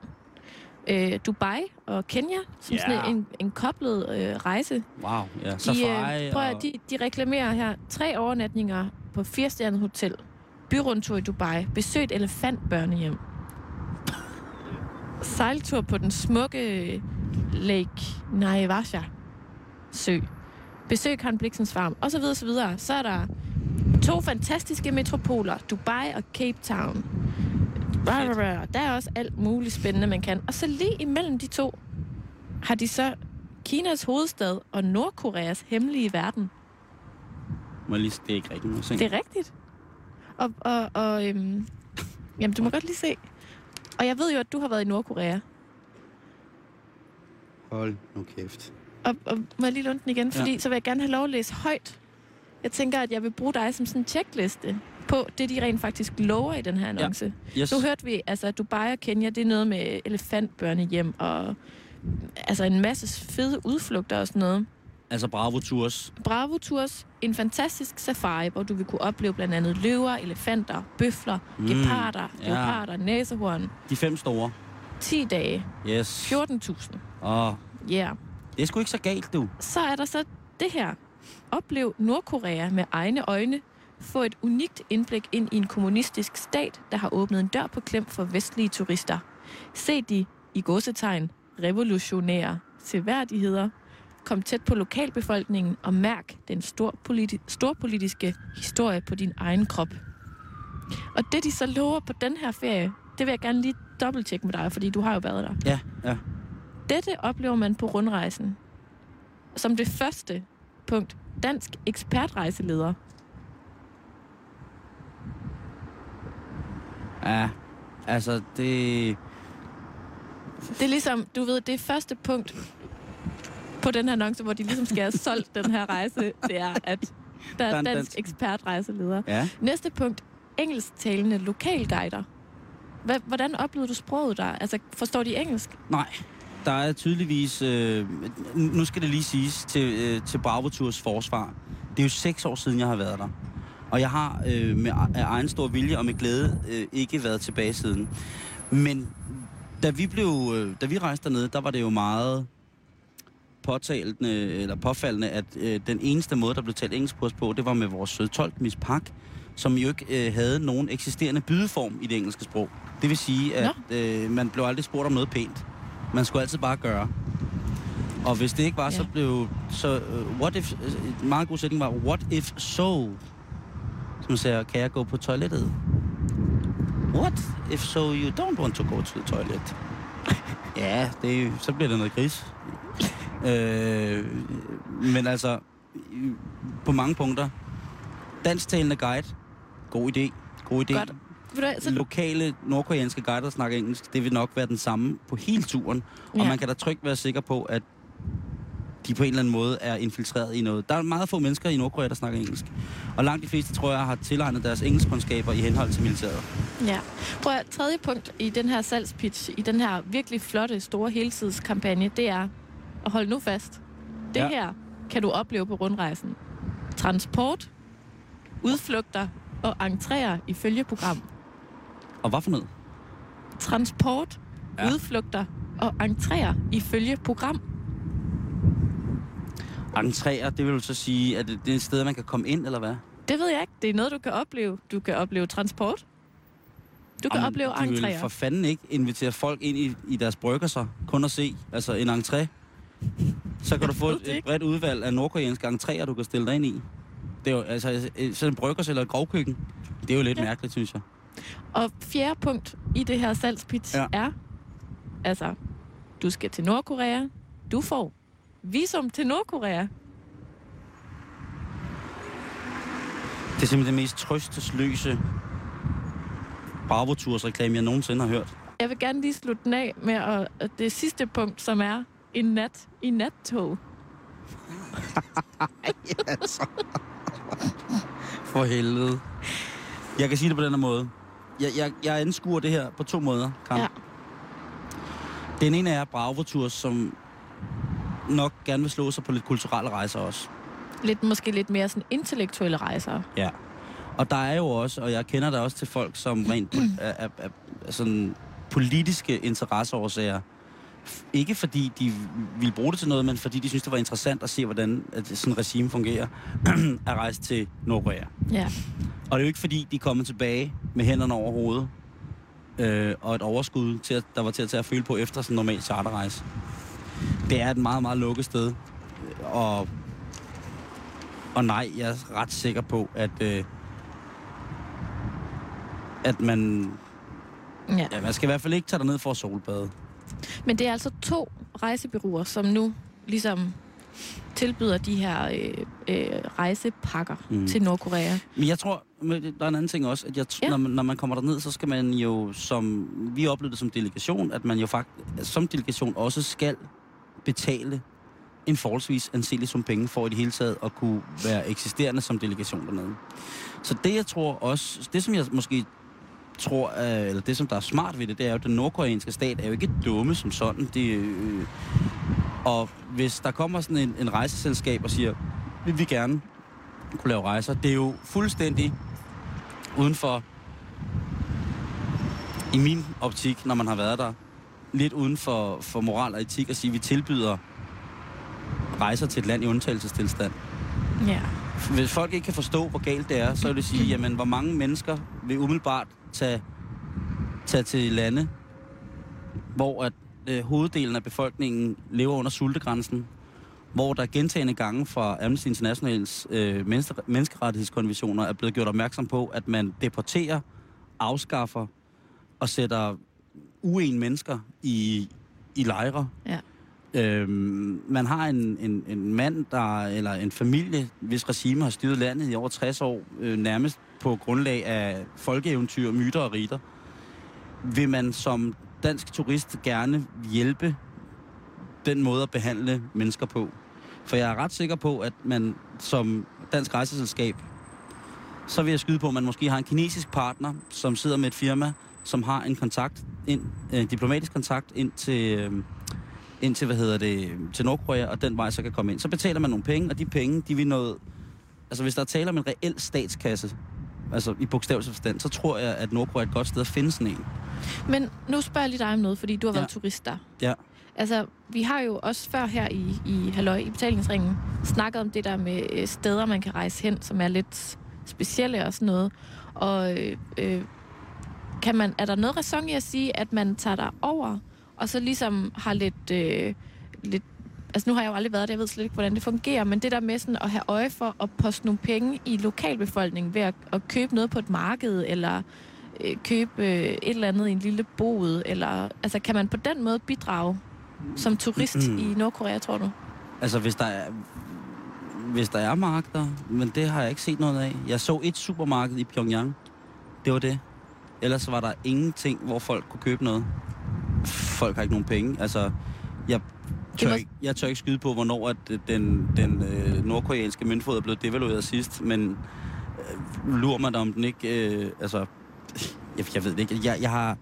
Øh, Dubai og Kenya, som Ja. sådan en, en koblet øh, rejse. Wow, ja. De, Safari øh, prøv at, og... de, de reklamerer her tre overnatninger på firestjernet hotel, byrundtur i Dubai, besøg et elefantbørnehjem, sejltur på den smukke Lake Naivasha sø, besøg Karen Bliksens farm, og så videre, så videre. Så er der to fantastiske metropoler, Dubai og Cape Town. Der er også alt muligt spændende, man kan. Og så lige imellem de to har de så Kinas hovedstad og Nordkoreas hemmelige verden. Må jeg lige... Det er ikke rigtigt. Det er rigtigt. Og, og, og øhm, jamen, du må godt lige se. Og jeg ved jo, at du har været i Nordkorea. Hold nu kæft. Og, og må jeg lige låne den igen? Fordi Ja. så vil jeg gerne have lov at læse højt. Jeg tænker, at jeg vil bruge dig som sådan en checkliste på det, de rent faktisk lover i den her annonce. Yes. Nu hørte vi, altså, at Dubai og Kenya, det er noget med elefantbørnehjem og altså en masse fede udflugter og sådan noget. Altså Bravo Tours. Bravo Tours, en fantastisk safari, hvor du vil kunne opleve blandt andet løver, elefanter, bøfler, mm, geparder, ja. leoparder, næsehorn. De fem store. 10 dage, Yes. 14.000. Og Ja. Yeah. det er sgu ikke så galt, du. Så er der så det her. Oplev Nordkorea med egne øjne. Få et unikt indblik ind i en kommunistisk stat, der har åbnet en dør på klem for vestlige turister. Se de, i godsetegn, revolutionære seværdigheder. Kom tæt på lokalbefolkningen og mærk den stor politi- storpolitiske historie på din egen krop. Og det, de så lover på den her ferie, det vil jeg gerne lige dobbelttjekke med dig, fordi du har jo været der. Ja, ja. Dette oplever man på rundrejsen. Som det første punkt. Dansk ekspertrejseleder. Ja, altså det... Det er ligesom, du ved, det første punkt på den her annonce, hvor de ligesom skal have solgt den her rejse, det er, at der er dansk ekspertrejseleder. Ja. Næste punkt. Engelsktalende lokalguider. Hvordan oplevede du sproget der? Altså, forstår de engelsk? Nej, der er tydeligvis... Øh, nu skal det lige siges til, øh, til Bravo Tours forsvar. Det er jo seks år siden, jeg har været der. Og jeg har øh, med af egen stor vilje og med glæde øh, ikke været tilbage siden. Men da vi, blev, øh, da vi rejste dernede, der var det jo meget påtalende, eller påfaldende, at øh, den eneste måde, der blev talt engelsk på os på, det var med vores søde tolk, Miss Park, som jo ikke øh, havde nogen eksisterende bydeform i det engelske sprog. Det vil sige, at øh, man blev aldrig spurgt om noget pænt. Man skulle altid bare gøre. Og hvis det ikke var, ja. så blev... Så, uh, what if... øh, En meget god sætning var, what if so? Som siger, kan jeg gå på toilettet? What if so you don't want to go to the toilet? (laughs) ja, det så bliver det noget gris. Øh, men altså, på mange punkter, Dansktalende guide. God idé. God idé. Godt. Så, Lokale nordkoreanske guider, der snakker engelsk, det vil nok være den samme på hele turen. Og Ja. man kan da trygt være sikker på, at de på en eller anden måde er infiltreret i noget. Der er meget få mennesker i Nordkorea, der snakker engelsk. Og langt de fleste, tror jeg, har tilegnet deres engelskkundskaber i henhold til militæret. ja. Prøv at tredje punkt i den her salgspitch, i den her virkelig flotte, store heltidskampagne, det er, og hold nu fast, det Ja. her kan du opleve på rundrejsen. Transport, udflugter og entréer i følgeprogram. Og hvad for noget? Transport, Ja. udflugter og entréer i følgeprogram. Entréer, det vil du så sige, at det er et sted, man kan komme ind, eller hvad? Det ved jeg ikke. Det er noget, du kan opleve. Du kan opleve transport. Du kan Jamen, opleve De vil entréer. for fanden ikke invitere folk ind i, i deres brygger så kun at se, altså en entré. Så kan du (laughs) få et, et bredt udvalg af nordkoreanske entréer, du kan stille dig ind i. Det er jo, altså, øh, sådan en bryggers eller et grovkøkken, det er jo lidt ja. Mærkeligt, synes jeg. Og fjerde punkt i det her salgspitch Ja. er, altså, du skal til Nordkorea. Du får visum til Nordkorea. Det er simpelthen det mest trøstesløse reklame, jeg nogensinde har hørt. Jeg vil gerne lige slutte den af med at det sidste punkt, som er en nat i nattog. (laughs) altså. For helvede. Jeg kan sige det på den her måde. Jeg, jeg, jeg anskuer det her på to måder, Karen. Ja. Den ene er Bravo Tours, som nok gerne vil slå sig på lidt kulturelle rejser også. Lidt, måske lidt mere sådan intellektuelle rejser. Ja. Og der er jo også, og jeg kender der også til folk, som rent er, er, er, er sådan politiske interesseårsager. Ikke fordi de ville bruge det til noget, men fordi de synes, det var interessant at se, hvordan at sådan et regime fungerer, (clears throat) at rejse til Nordkorea. Ja. Og det er jo ikke fordi, de er kommet tilbage med hænderne over hovedet, øh, og et overskud, til at, der var til at tage at føle på efter sådan en normal charterrejse. Det er et meget, meget lukket sted. Og, og nej, jeg er ret sikker på, at, øh, at man, ja. ja, man skal i hvert fald ikke tage ned for at solbade. Men det er altså to rejsebyråer, som nu ligesom tilbyder de her øh, øh, rejsepakker Mm. til Nordkorea. Men jeg tror, der er en anden ting også, at jeg, ja. Når, man, når man kommer derned, så skal man jo, som vi oplevede det som delegation, at man jo faktisk som delegation også skal betale en forholdsvis anselig sum penge for i det hele taget at kunne være eksisterende som delegation dernede. Så det jeg tror også, det som jeg måske tror, øh, eller det som der er smart ved det, det er jo, at den nordkoreanske stat er jo ikke dumme som sådan. De, øh, og hvis der kommer sådan en, en rejseselskab og siger, vil vi gerne kunne lave rejser, det er jo fuldstændig uden for, i min optik, når man har været der, lidt uden for, for moral og etik at sige, at vi tilbyder rejser til et land i undtagelsestilstand. Ja. Hvis folk ikke kan forstå, hvor galt det er, så vil det sige, jamen, hvor mange mennesker vil umiddelbart tage, tage til lande, hvor at, øh, hoveddelen af befolkningen lever under sultegrænsen, hvor der gentagende gange fra Amnesty Internationals øh, menneske, menneskerettighedskonventioner er blevet gjort opmærksom på, at man deporterer, afskaffer og sætter uen mennesker i, i lejre. Ja. Øhm, man har en, en, en mand, der, eller en familie, hvis regime har styret landet i over 60 år, øh, nærmest på grundlag af folkeeventyr, myter og riter. Vil man som dansk turist gerne hjælpe den måde at behandle mennesker på? For jeg er ret sikker på, at man som dansk rejseselskab, så vil jeg skyde på, at man måske har en kinesisk partner, som sidder med et firma, som har en kontakt ind, en diplomatisk kontakt ind til, øh, ind til, hvad hedder det, til Nordkorea, og den vej så kan komme ind. Så betaler man nogle penge, og de penge, de vil noget... Altså, hvis der er tale om en reel statskasse, altså i bogstavelig forstand, så tror jeg, at Nordkorea er et godt sted at finde sådan en. Men nu spørger jeg lige dig om noget, fordi du har Ja. været turist der. Ja. Altså, vi har jo også før her i, i Halløj, i betalingsringen, snakket om det der med øh, steder, man kan rejse hen, som er lidt specielle og sådan noget. Og øh, øh, kan man, er der noget ræson i at sige, at man tager der over, og så ligesom har lidt, øh, lidt... Altså, nu har jeg jo aldrig været der, jeg ved slet ikke, hvordan det fungerer, men det der med sådan at have øje for at poste nogle penge i lokalbefolkningen ved at, at købe noget på et marked, eller øh, købe øh, et eller andet i en lille bod, eller... Altså, kan man på den måde bidrage som turist Mm. i Nordkorea, tror du? Altså, hvis der er... hvis der er markeder, men det har jeg ikke set noget af. Jeg så et supermarked i Pyongyang. Det var det. Ellers var der ingenting, hvor folk kunne købe noget. Folk har ikke nogen penge. Altså, jeg tør, må- ikke, jeg tør ikke skyde på, hvornår at øh, den, den øh, nordkoreanske møntfod er blevet devalueret sidst, men øh, lurer mig da, om den ikke... Øh, altså, jeg, jeg ved det ikke. Jeg, jeg har...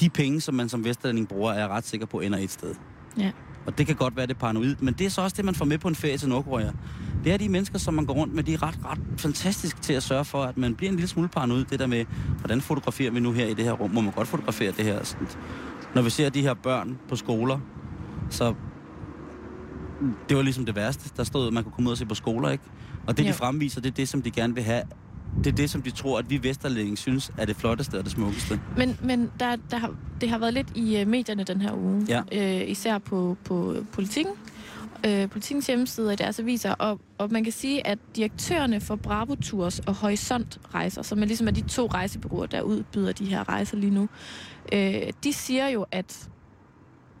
De penge, som man som vesterlænding bruger, er jeg ret sikker på, ender et sted. Ja. Og det kan godt være, det er paranoid, men det er så også det, man får med på en ferie til Nordkorea. Det er de mennesker, som man går rundt med, de er ret, ret fantastiske til at sørge for, at man bliver en lille smule paranoid. Det der med, hvordan fotograferer vi nu her i det her rum? Må man godt fotografere det her? Sådan. Når vi ser de her børn på skoler, så det var ligesom det værste. Der stod, at man kunne komme ud og se på skoler, ikke? Og det, Jo. de fremviser, det er det, som de gerne vil have. Det er det, som de tror, at vi vesterlændinge synes er det flotteste og det smukkeste. Men, men der, der har, det har været lidt i uh, medierne den her uge. Ja. Øh, især på, på politikken. Øh, politikens hjemmeside og deres aviser. Og, og man kan sige, at direktørerne for Bravo Tours og Horisont Rejser, som er ligesom er de to rejsebureauer, der udbyder de her rejser lige nu, øh, de siger jo, at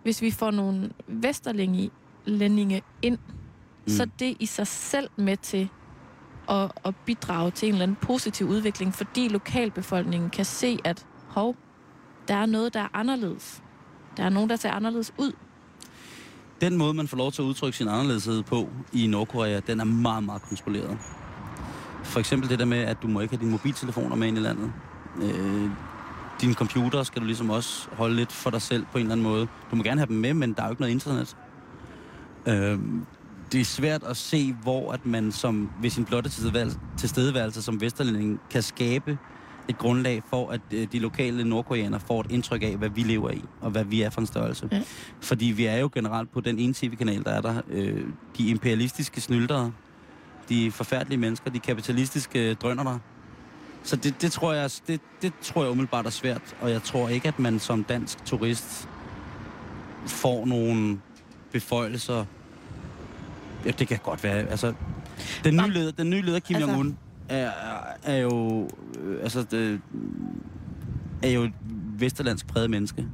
hvis vi får nogle vesterlændinge ind, mm. så er det i sig selv med til at, at bidrage til en eller anden positiv udvikling, fordi lokalbefolkningen kan se, at hov, der er noget, der er anderledes. Der er nogen, der ser anderledes ud. Den måde, man får lov til at udtrykke sin anderledeshed på i Nordkorea, den er meget, meget kontrolleret. For eksempel det der med, at du må ikke have dine mobiltelefoner med ind i landet. Øh, din computer skal du ligesom også holde lidt for dig selv på en eller anden måde. Du må gerne have dem med, men der er jo ikke noget internet. Øh, det er svært at se, hvor at man som, ved sin blotte tilstedeværelse, som vesterlænding kan skabe et grundlag for, at øh, de lokale nordkoreanere får et indtryk af, hvad vi lever i, og hvad vi er for en størrelse. Ja. Fordi vi er jo generelt på den ene tv-kanal, der er der. Øh, de imperialistiske snyldere, de forfærdelige mennesker, de kapitalistiske drønner Så det, det, tror jeg, det, det tror jeg umiddelbart er svært, og jeg tror ikke, at man som dansk turist får nogle beføjelser. Ja, det kan godt være. Altså, den nye leder, den nye leder Kim Altså- Jong-un, er, er, jo... Øh, altså, det, er jo et vesterlandsk præget menneske.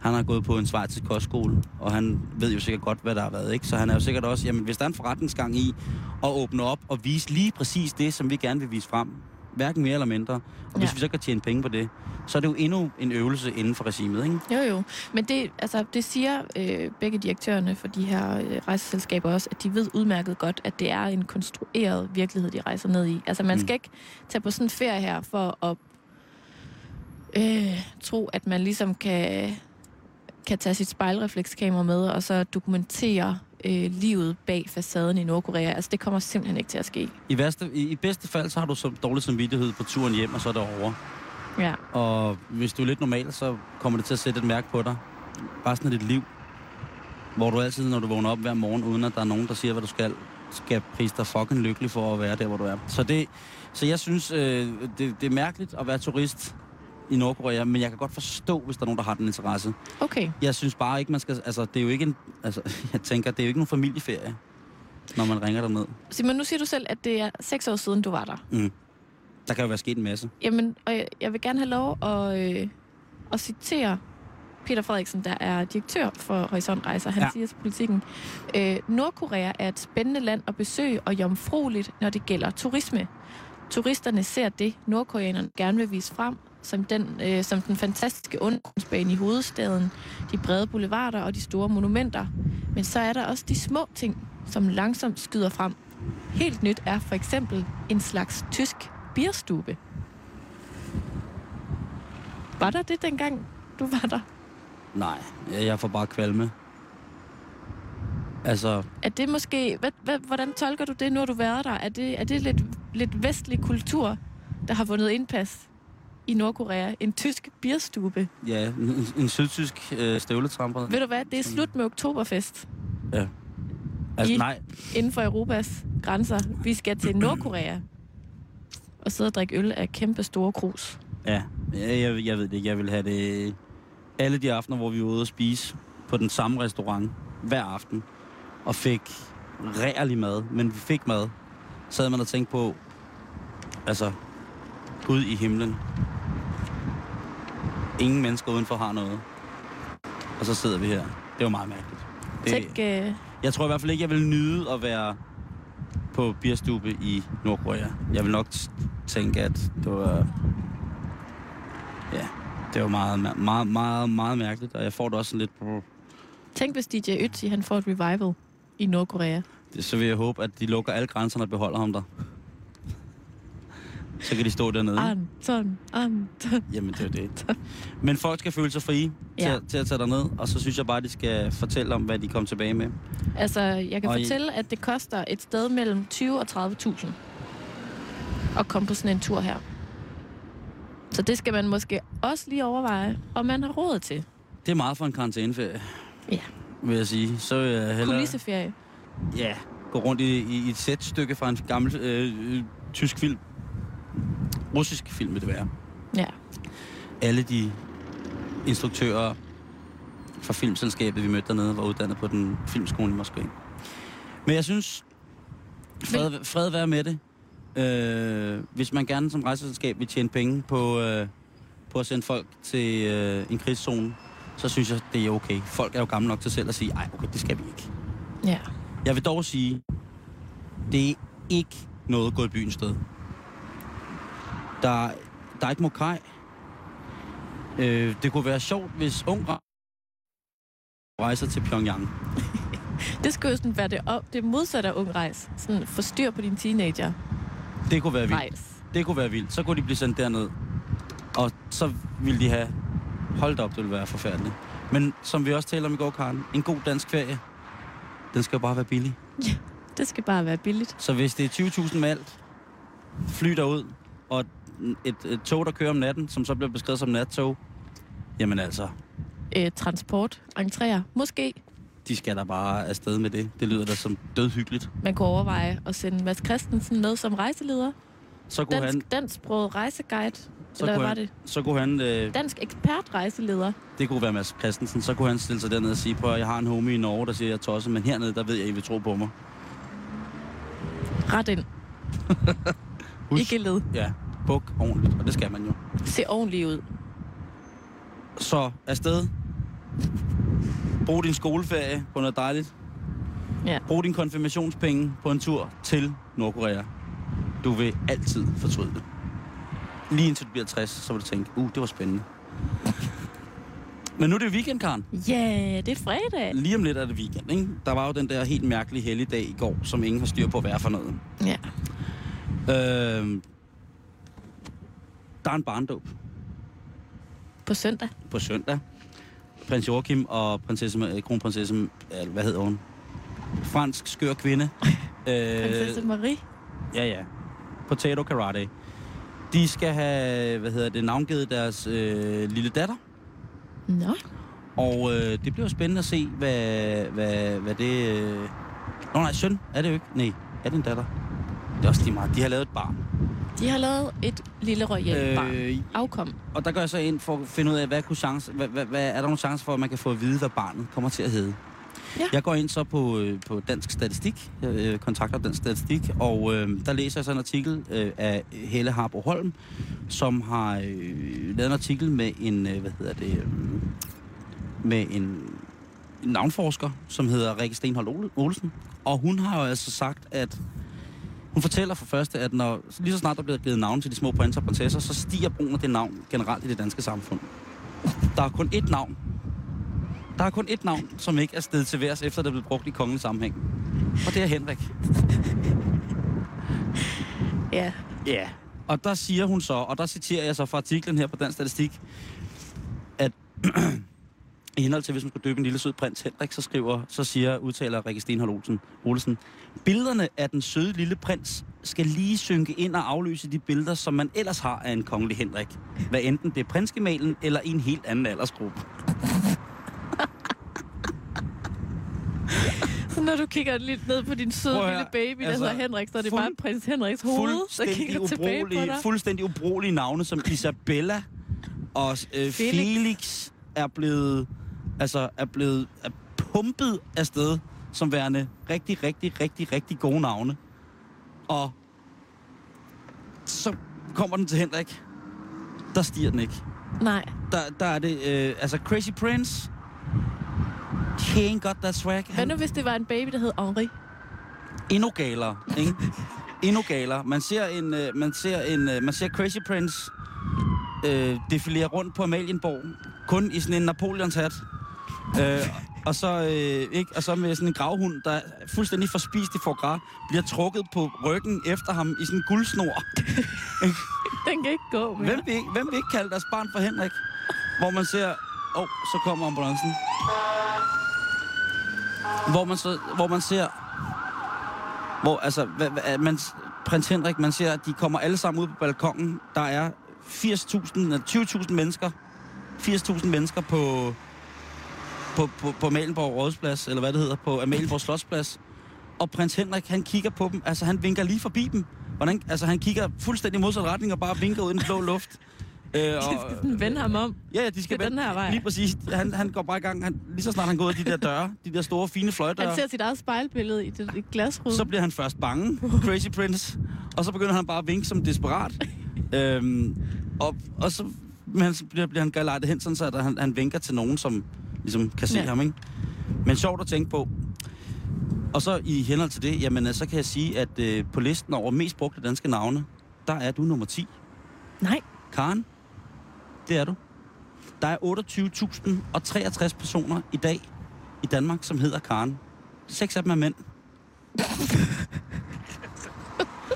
Han har gået på en svejtisk kostskole, og han ved jo sikkert godt, hvad der har været, ikke? Så han er jo sikkert også, jamen hvis der er en forretningsgang i at åbne op og vise lige præcis det, som vi gerne vil vise frem, hverken mere eller mindre, og hvis Ja. vi så kan tjene penge på det, så er det jo endnu en øvelse inden for regimet, ikke? Jo, jo. Men det, altså, det siger øh, begge direktørerne for de her øh, rejseselskaber også, at de ved udmærket godt, at det er en konstrueret virkelighed, de rejser ned i. Altså, man Mm. skal ikke tage på sådan en ferie her for at øh, tro, at man ligesom kan, kan tage sit spejlreflekskamera med, og så dokumentere øh, livet bag facaden i Nordkorea. Altså, det kommer simpelthen ikke til at ske. I, værste, i, I bedste fald, så har du så dårlig samvittighed på turen hjem, og så er det over. Ja. Og hvis du er lidt normal, så kommer det til at sætte et mærke på dig. Resten af dit liv. Hvor du altid, når du vågner op hver morgen, uden at der er nogen, der siger, hvad du skal, skal prise dig fucking lykkelig for at være der, hvor du er. Så, det, så jeg synes, øh, det, det er mærkeligt at være turist i Nordkorea, men jeg kan godt forstå, hvis der er nogen, der har den interesse. Okay. Jeg synes bare ikke, man skal... Altså, det er jo ikke en... Altså, (laughs) jeg tænker, det er jo ikke nogen familieferie, når man ringer derned. Simon, nu siger du selv, at det er seks år siden, du var der. Der kan jo være sket en masse. Jamen, og jeg, jeg vil gerne have lov at, øh, at citere Peter Frederiksen, der er direktør for Horisont Rejser. Han ja. siger til politikken, øh, Nordkorea er et spændende land at besøge og jomfrueligt, når det gælder turisme. Turisterne ser det, nordkoreanerne gerne vil vise frem, som den, øh, som den fantastiske undergrundsbane i hovedstaden, de brede boulevarder og de store monumenter. Men så er der også de små ting, som langsomt skyder frem. Helt nyt er for eksempel en slags tysk bierstube. Var der det dengang, du var der? Nej, jeg får bare kvalme. Altså, Er det måske... Hvad, hvad, hvordan tolker du det, nu har du været der? Er det, er det lidt, lidt vestlig kultur, der har vundet indpas i Nordkorea? En tysk bierstube? ja, en, en sydtysk øh, støvletramper. Ved du hvad? Det er slut med Oktoberfest Altså, I- nej, inden for Europas grænser. Vi skal til Nordkorea og sidde og drikke øl af kæmpe store krus. ja, jeg, jeg, jeg ved det ikke. Jeg vil have det alle de aftener, hvor vi var ude og spise på den samme restaurant hver aften, og fik rærlig mad, men vi fik mad. Så havde man og tænkt på, altså, Gud i himlen. Ingen mennesker udenfor har noget. Og så sidder vi her. Det var meget mærkeligt. Tænk, øh, Jeg tror i hvert fald ikke, jeg vil nyde at være på bierstube i Nordkorea. Jeg vil nok tænke, at det var... Ja, det var meget, meget, meget, meget, mærkeligt, og jeg får det også sådan lidt... på- tænk, hvis DJ Ötzi, han får et revival i Nordkorea. Det, så vil jeg håbe, at de lukker alle grænserne og beholder ham der. Så kan de stå dernede. Anton, Anton. Jamen, det er det. Men folk skal føle sig frie ja. til, at, til at tage derned, og så synes jeg bare, de skal fortælle om, hvad de kom tilbage med. Altså, jeg kan Og I- fortælle, at det koster et sted mellem 20 og 30.000 at komme på sådan en tur her. Så det skal man måske også lige overveje, om man har råd til. Det er meget for en karantæneferie, Ja. vil jeg sige. Så vil jeg hellere Kulisseferie. ja, gå rundt i, i, i et sætstykke fra en gammel øh, øh, tysk film. Russisk film vil det være. Ja. Alle de instruktører fra filmselskabet, vi mødte dernede, var uddannet på den filmskole i Moskva. Men jeg synes, fred, fred være med det. Øh, hvis man gerne som rejseselskab vil tjene penge på, øh, på at sende folk til øh, en krigszone, så synes jeg, det er okay. Folk er jo gamle nok til selv at sige, ej, okay, det skal vi ikke. Ja. Jeg vil dog sige, det er ikke noget at gå i byen sted. Der, der er ikke Mokai. Øh, det kunne være sjovt, hvis ung rejser til Pyongyang. (laughs) Det skulle jo sådan være det, op, det modsatte af ung rejs. Sådan forstyr på din teenager Det kunne være vildt. rejs. Det kunne være vildt. Så kunne de blive sendt derned. Og så ville de have... Hold op, det ville være forfærdeligt. Men som vi også talte om i går, Karen, en god dansk ferie, den skal jo bare være billig. (laughs) Det skal bare være billigt. Så hvis det er 20.000 med alt, fly derud, og et, et tog, der kører om natten, som så bliver beskrevet som nattog, jamen altså, Øh, transport, entréer. Måske de skal da bare afsted med det. Det lyder da som dødhyggeligt. man kunne overveje at sende Mads Christensen med som rejseleder. Så kunne han... Dansk, dansksproget rejseguide. Så Eller hvad kunne var han, det? Så kunne han... Øh, Dansk ekspert rejseleder. det kunne være Mads Christensen. Så kunne han stille sig derned og sige, på, at jeg har en homie i Norge, der siger, jeg er tosset, men hernede, der ved jeg, at I vil tro på mig. Ret ind. (laughs) Husk, Ikke led. Ja, buk ordentligt, og det skal man jo. Se ordentligt ud. Så afsted. Brug din skoleferie på noget dejligt. Ja. Brug din konfirmationspenge på en tur til Nordkorea. Du vil altid fortryde det. Lige indtil du bliver 60, så vil du tænke, uh, det var spændende. Men nu er det weekend, Karen. Ja, yeah, det er fredag. Lige om lidt er det weekend, ikke? Der var jo den der helt mærkelige helligdag i går, som ingen har styr på, hvad for noget. Ja. Øh, der er en barndåb På søndag. på søndag. Prins Joachim og prinsesse, øh, kronprinsesse, øh, hvad hedder hun? Fransk skør kvinde. (laughs) Prinsesse Marie. Ja, ja. Potato Karate. De skal have, hvad hedder det, navngivet deres øh, lille datter. Nå. Og øh, det bliver spændende at se, hvad, hvad, hvad det... Øh... Nå nej, søn er det jo ikke. Nej, er det en datter? Det er også lige meget. De har lavet et barn. De har lavet et lille royalt barn. Øh, Afkom. og der går jeg så ind for at finde ud af, hvad, kunne chance, hvad, hvad, hvad er der nogle chancer for, at man kan få at vide, hvad barnet kommer til at hedde. Ja. Jeg går ind så på, øh, på Dansk Statistik, jeg øh, kontakter Dansk Statistik, og øh, der læser jeg så en artikel øh, af Helle Harbo Holm, som har øh, lavet en artikel med en, øh, hvad hedder det, øh, med en, en navnforsker, som hedder Rikke Stenhold Olsen. Og hun har jo altså sagt, at hun fortæller for første, at når, lige så snart der bliver givet navn til de små prinser og prinsesser, så stiger brugen af det navn generelt i det danske samfund. Der er kun ét navn. Der er kun ét navn, som ikke er stedet til værs, efter det er blevet brugt i kongelig sammenhæng. Og det er Henrik. Ja. Ja. Yeah. Og der siger hun så, og der citerer jeg så fra artiklen her på Dansk Statistik, at (clears throat) i henhold til, hvis man skulle døbe en lille sød prins Henrik, så skriver, så siger, udtaler Rikke Stenhold Olsen, Olsen, billederne af den søde lille prins skal lige synke ind og afløse de billeder, som man ellers har af en kongelig Henrik. Hvad enten det er prinsgemalen eller i en helt anden aldersgruppe. Så når du kigger lidt ned på din søde lille baby, der altså, hedder Henrik, så er det fuld- bare prins Henriks hoved, der fuldstændig kigger tilbage på dig. fuldstændig ubrugelige navne, som Isabella og øh, Felix. Felix. Felix er blevet, altså er blevet er pumpet afsted som værende rigtig, rigtig, rigtig, rigtig gode navne. Og så kommer den til Henrik. Der stiger den ikke. Nej. Der, der er det, øh, altså Crazy Prince, He ain't got that swag. Hvad nu, hvis det var en baby, der hed Henri? endnu galere, ikke? Endnu galere. Man ser en, øh, man ser en, øh, man ser Crazy Prince øh, defilere rundt på Amalienborg, kun i sådan en Napoleons hat. Øh, og så, øh, ikke, og så med sådan en gravhund, der er fuldstændig forspist i forgras, bliver trukket på ryggen efter ham i sådan en guldsnor. (laughs) Den kan ikke gå mere. Hvem vil, hvem vil ikke kalde deres barn for Henrik? Hvor man ser... Åh, oh, så kommer ambulancen. Hvor man, så, hvor man ser... Hvor, altså, man, prins Henrik, man ser, at de kommer alle sammen ud på balkongen. Der er 80.000, eller 20.000 mennesker. 80.000 mennesker på, på, på, på Amalienborg Rådsplads, eller hvad det hedder, på Amalienborg Slotsplads. Og prins Henrik, han kigger på dem, altså han vinker lige forbi dem. Hvordan, altså han kigger fuldstændig modsat retning og bare vinker ud i den blå luft. (laughs) Øh, De skal sådan vende ham om. Ja, ja, de skal er den her vej. Lige præcis. Han, han går bare i gang. Han, lige så snart han går ud af de der døre, de der store, fine fløjdøre, Han ser sit eget spejlbillede i det glasrude. så bliver han først bange, Crazy Prince, og så begynder han bare at vinke som desperat. (laughs) øhm, og, og så, men så bliver, bliver han gelejtet hen, sådan så at han, han vinker til nogen, som ligesom kan se Ja. ham, ikke? Men sjovt at tænke på. Og så i henhold til det, jamen, øh, så kan jeg sige, at øh, på listen over mest brugte danske navne, der er du nummer 10. Nej. Karen, det er du. Der er 28.063 personer i dag i Danmark, som hedder Karen. Seks af dem er mænd. (laughs)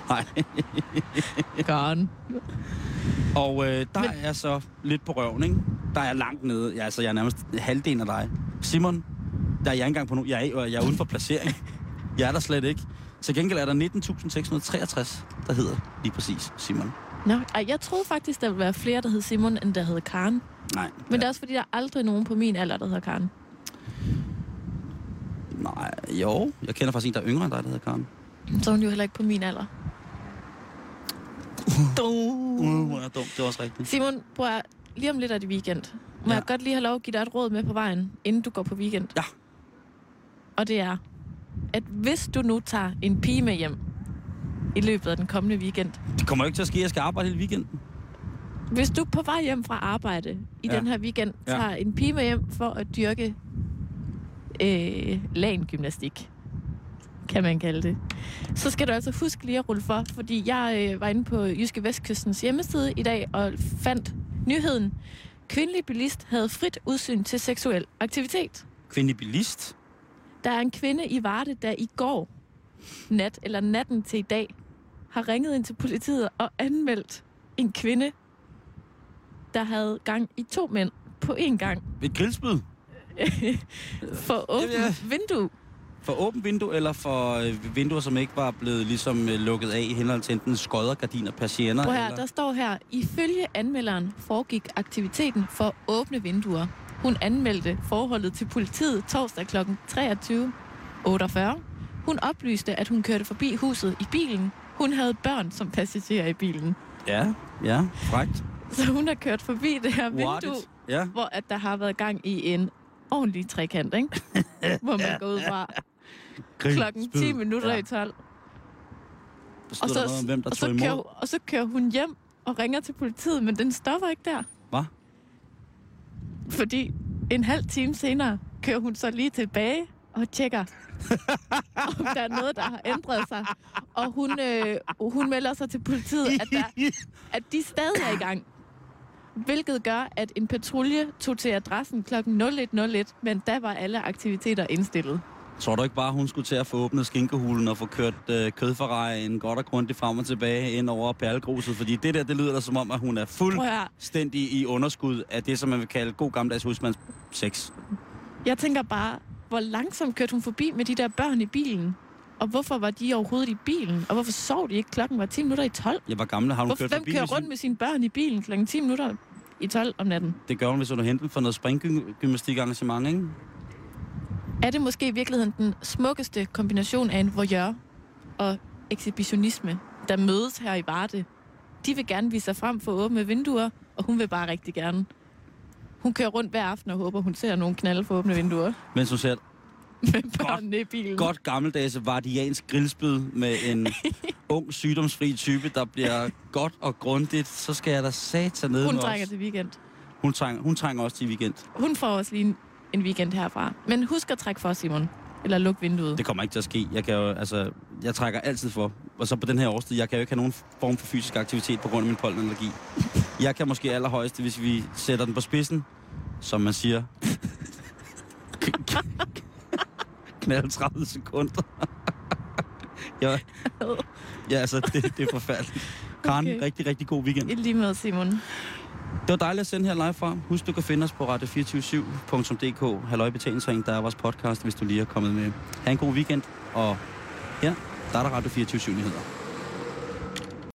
Nej. Gone. Og øh, der Men- er så lidt på røven, ikke? Der er langt nede. Jeg, altså, jeg er nærmest halvdelen af dig. Simon, der er jeg ikke engang på nu. Jeg er, jeg er uden for placering. (laughs) Jeg er der slet ikke. Til gengæld er der 19.663, der hedder lige præcis Simon. Nå, ej, jeg troede faktisk, der ville være flere, der hed Simon, end der hed Karen. Nej. Men det er også fordi, der er aldrig nogen på min alder, der hedder Karen. Nej, jo. Jeg kender faktisk en, der er yngre end dig, der hedder Karen. Så er hun jo heller ikke på min alder. Uh, hvor er jeg dum. Det er også rigtigt. Simon, bror, lige om lidt er det weekend. Må Ja. jeg godt lige have lov at give dig et råd med på vejen, inden du går på weekend? Ja. Og det er, at hvis du nu tager en pige med hjem i løbet af den kommende weekend, Det kommer jo ikke til at ske. Jeg skal arbejde hele weekenden. hvis du på vej hjem fra arbejde i Ja. den her weekend Ja. tager en pige med hjem for at dyrke øh, lagen-gymnastik, kan man kalde det, så skal du altså huske lige at rulle for, fordi jeg øh, var inde på Jyske Vestkystens hjemmeside i dag og fandt nyheden. Kvindelig bilist havde frit udsyn til seksuel aktivitet. Kvindelig bilist. Der er en kvinde i Varde, der i går nat, eller natten til i dag, har ringet ind til politiet og anmeldt en kvinde, der havde gang i to mænd på én gang Et grillspyd. (laughs) for åbent Ja. vindue. For åbent vindue, eller for øh, vinduer, som ikke var blevet ligesom øh, lukket af i henhold til enten skodder, gardiner, persienner. Prøv her, eller... der står her, ifølge anmelderen foregik aktiviteten for åbne vinduer. Hun anmeldte forholdet til politiet torsdag kl. 23.48. Hun oplyste, at hun kørte forbi huset i bilen. Hun havde børn som passagerer i bilen. Ja, ja, frækt. Så hun har kørt forbi det her What vindue? Ja. hvor at der har været gang i en ordentlig trekant, ikke? (laughs) hvor man går ud fra klokken 10 minutter ja. i 12. Der Og så, der noget om, hvem der og, så tog kører, imod. og så kører hun hjem og ringer til politiet, men den stopper ikke der. Hvad? Fordi en halv time senere kører hun så lige tilbage og tjekker, (laughs) om der er noget, der har ændret sig. Og hun, øh, hun melder sig til politiet, at, der, at de stadig er i gang. Hvilket gør, at en patrulje tog til adressen kl. 01.01, men da var alle aktiviteter indstillet. Tror du ikke bare, hun skulle til at få åbnet skinkehulen og få kørt øh, kødforrejen godt og grundigt frem og tilbage ind over perlegruset? Fordi det der, det lyder da som om, at hun er fuldstændig i underskud af det, som man vil kalde god gammeldags husmands sex. Jeg tænker bare, hvor langsomt kørte hun forbi med de der børn i bilen? Og hvorfor var de overhovedet i bilen? Og hvorfor sov de ikke? Klokken var 10 minutter i 12. Jeg var gammel, har hun Hvorfor, kørt hvem forbi kører med sin- rundt med sine børn i bilen klokken 10 minutter i 12 om natten? Det gør hun, hvis hun er hentet for noget springgymnastikarrangement, ikke? Er det måske i virkeligheden den smukkeste kombination af en voyeur og ekshibitionisme, der mødes her i Varde? De vil gerne vise sig frem for åbne vinduer, og hun vil bare rigtig gerne. Hun kører rundt hver aften og håber, hun ser nogen knalde for åbne vinduer Mens hun ser med i bilen. godt gammeldags vardiansk grillspyd med en (laughs) ung, sygdomsfri type, der bliver godt og grundigt, så skal jeg da satan ned Hun trænger til weekend. Hun trænger, hun trænger også til weekend. Hun får også lige en en weekend herfra. Men husk at trække for, Simon. Eller luk vinduet. Det kommer ikke til at ske. Jeg, kan jo, altså, jeg trækker altid for. Og så på den her årstid, jeg kan jo ikke have nogen form for fysisk aktivitet på grund af min pollenallergi. Jeg kan måske allerhøjst, hvis vi sætter den på spidsen, som man siger, knald 30 sekunder. ja, ja, altså, det, det er forfærdeligt. Karen, Okay. rigtig, rigtig god weekend. I lige med, Simon. Det var dejligt at sende her live fra. Husk, du kan finde os på radio247.dk. Halløj betalingsring, der er vores podcast, hvis du lige er kommet med. Ha' en god weekend, og ja, der er der Radio 24 nyheder.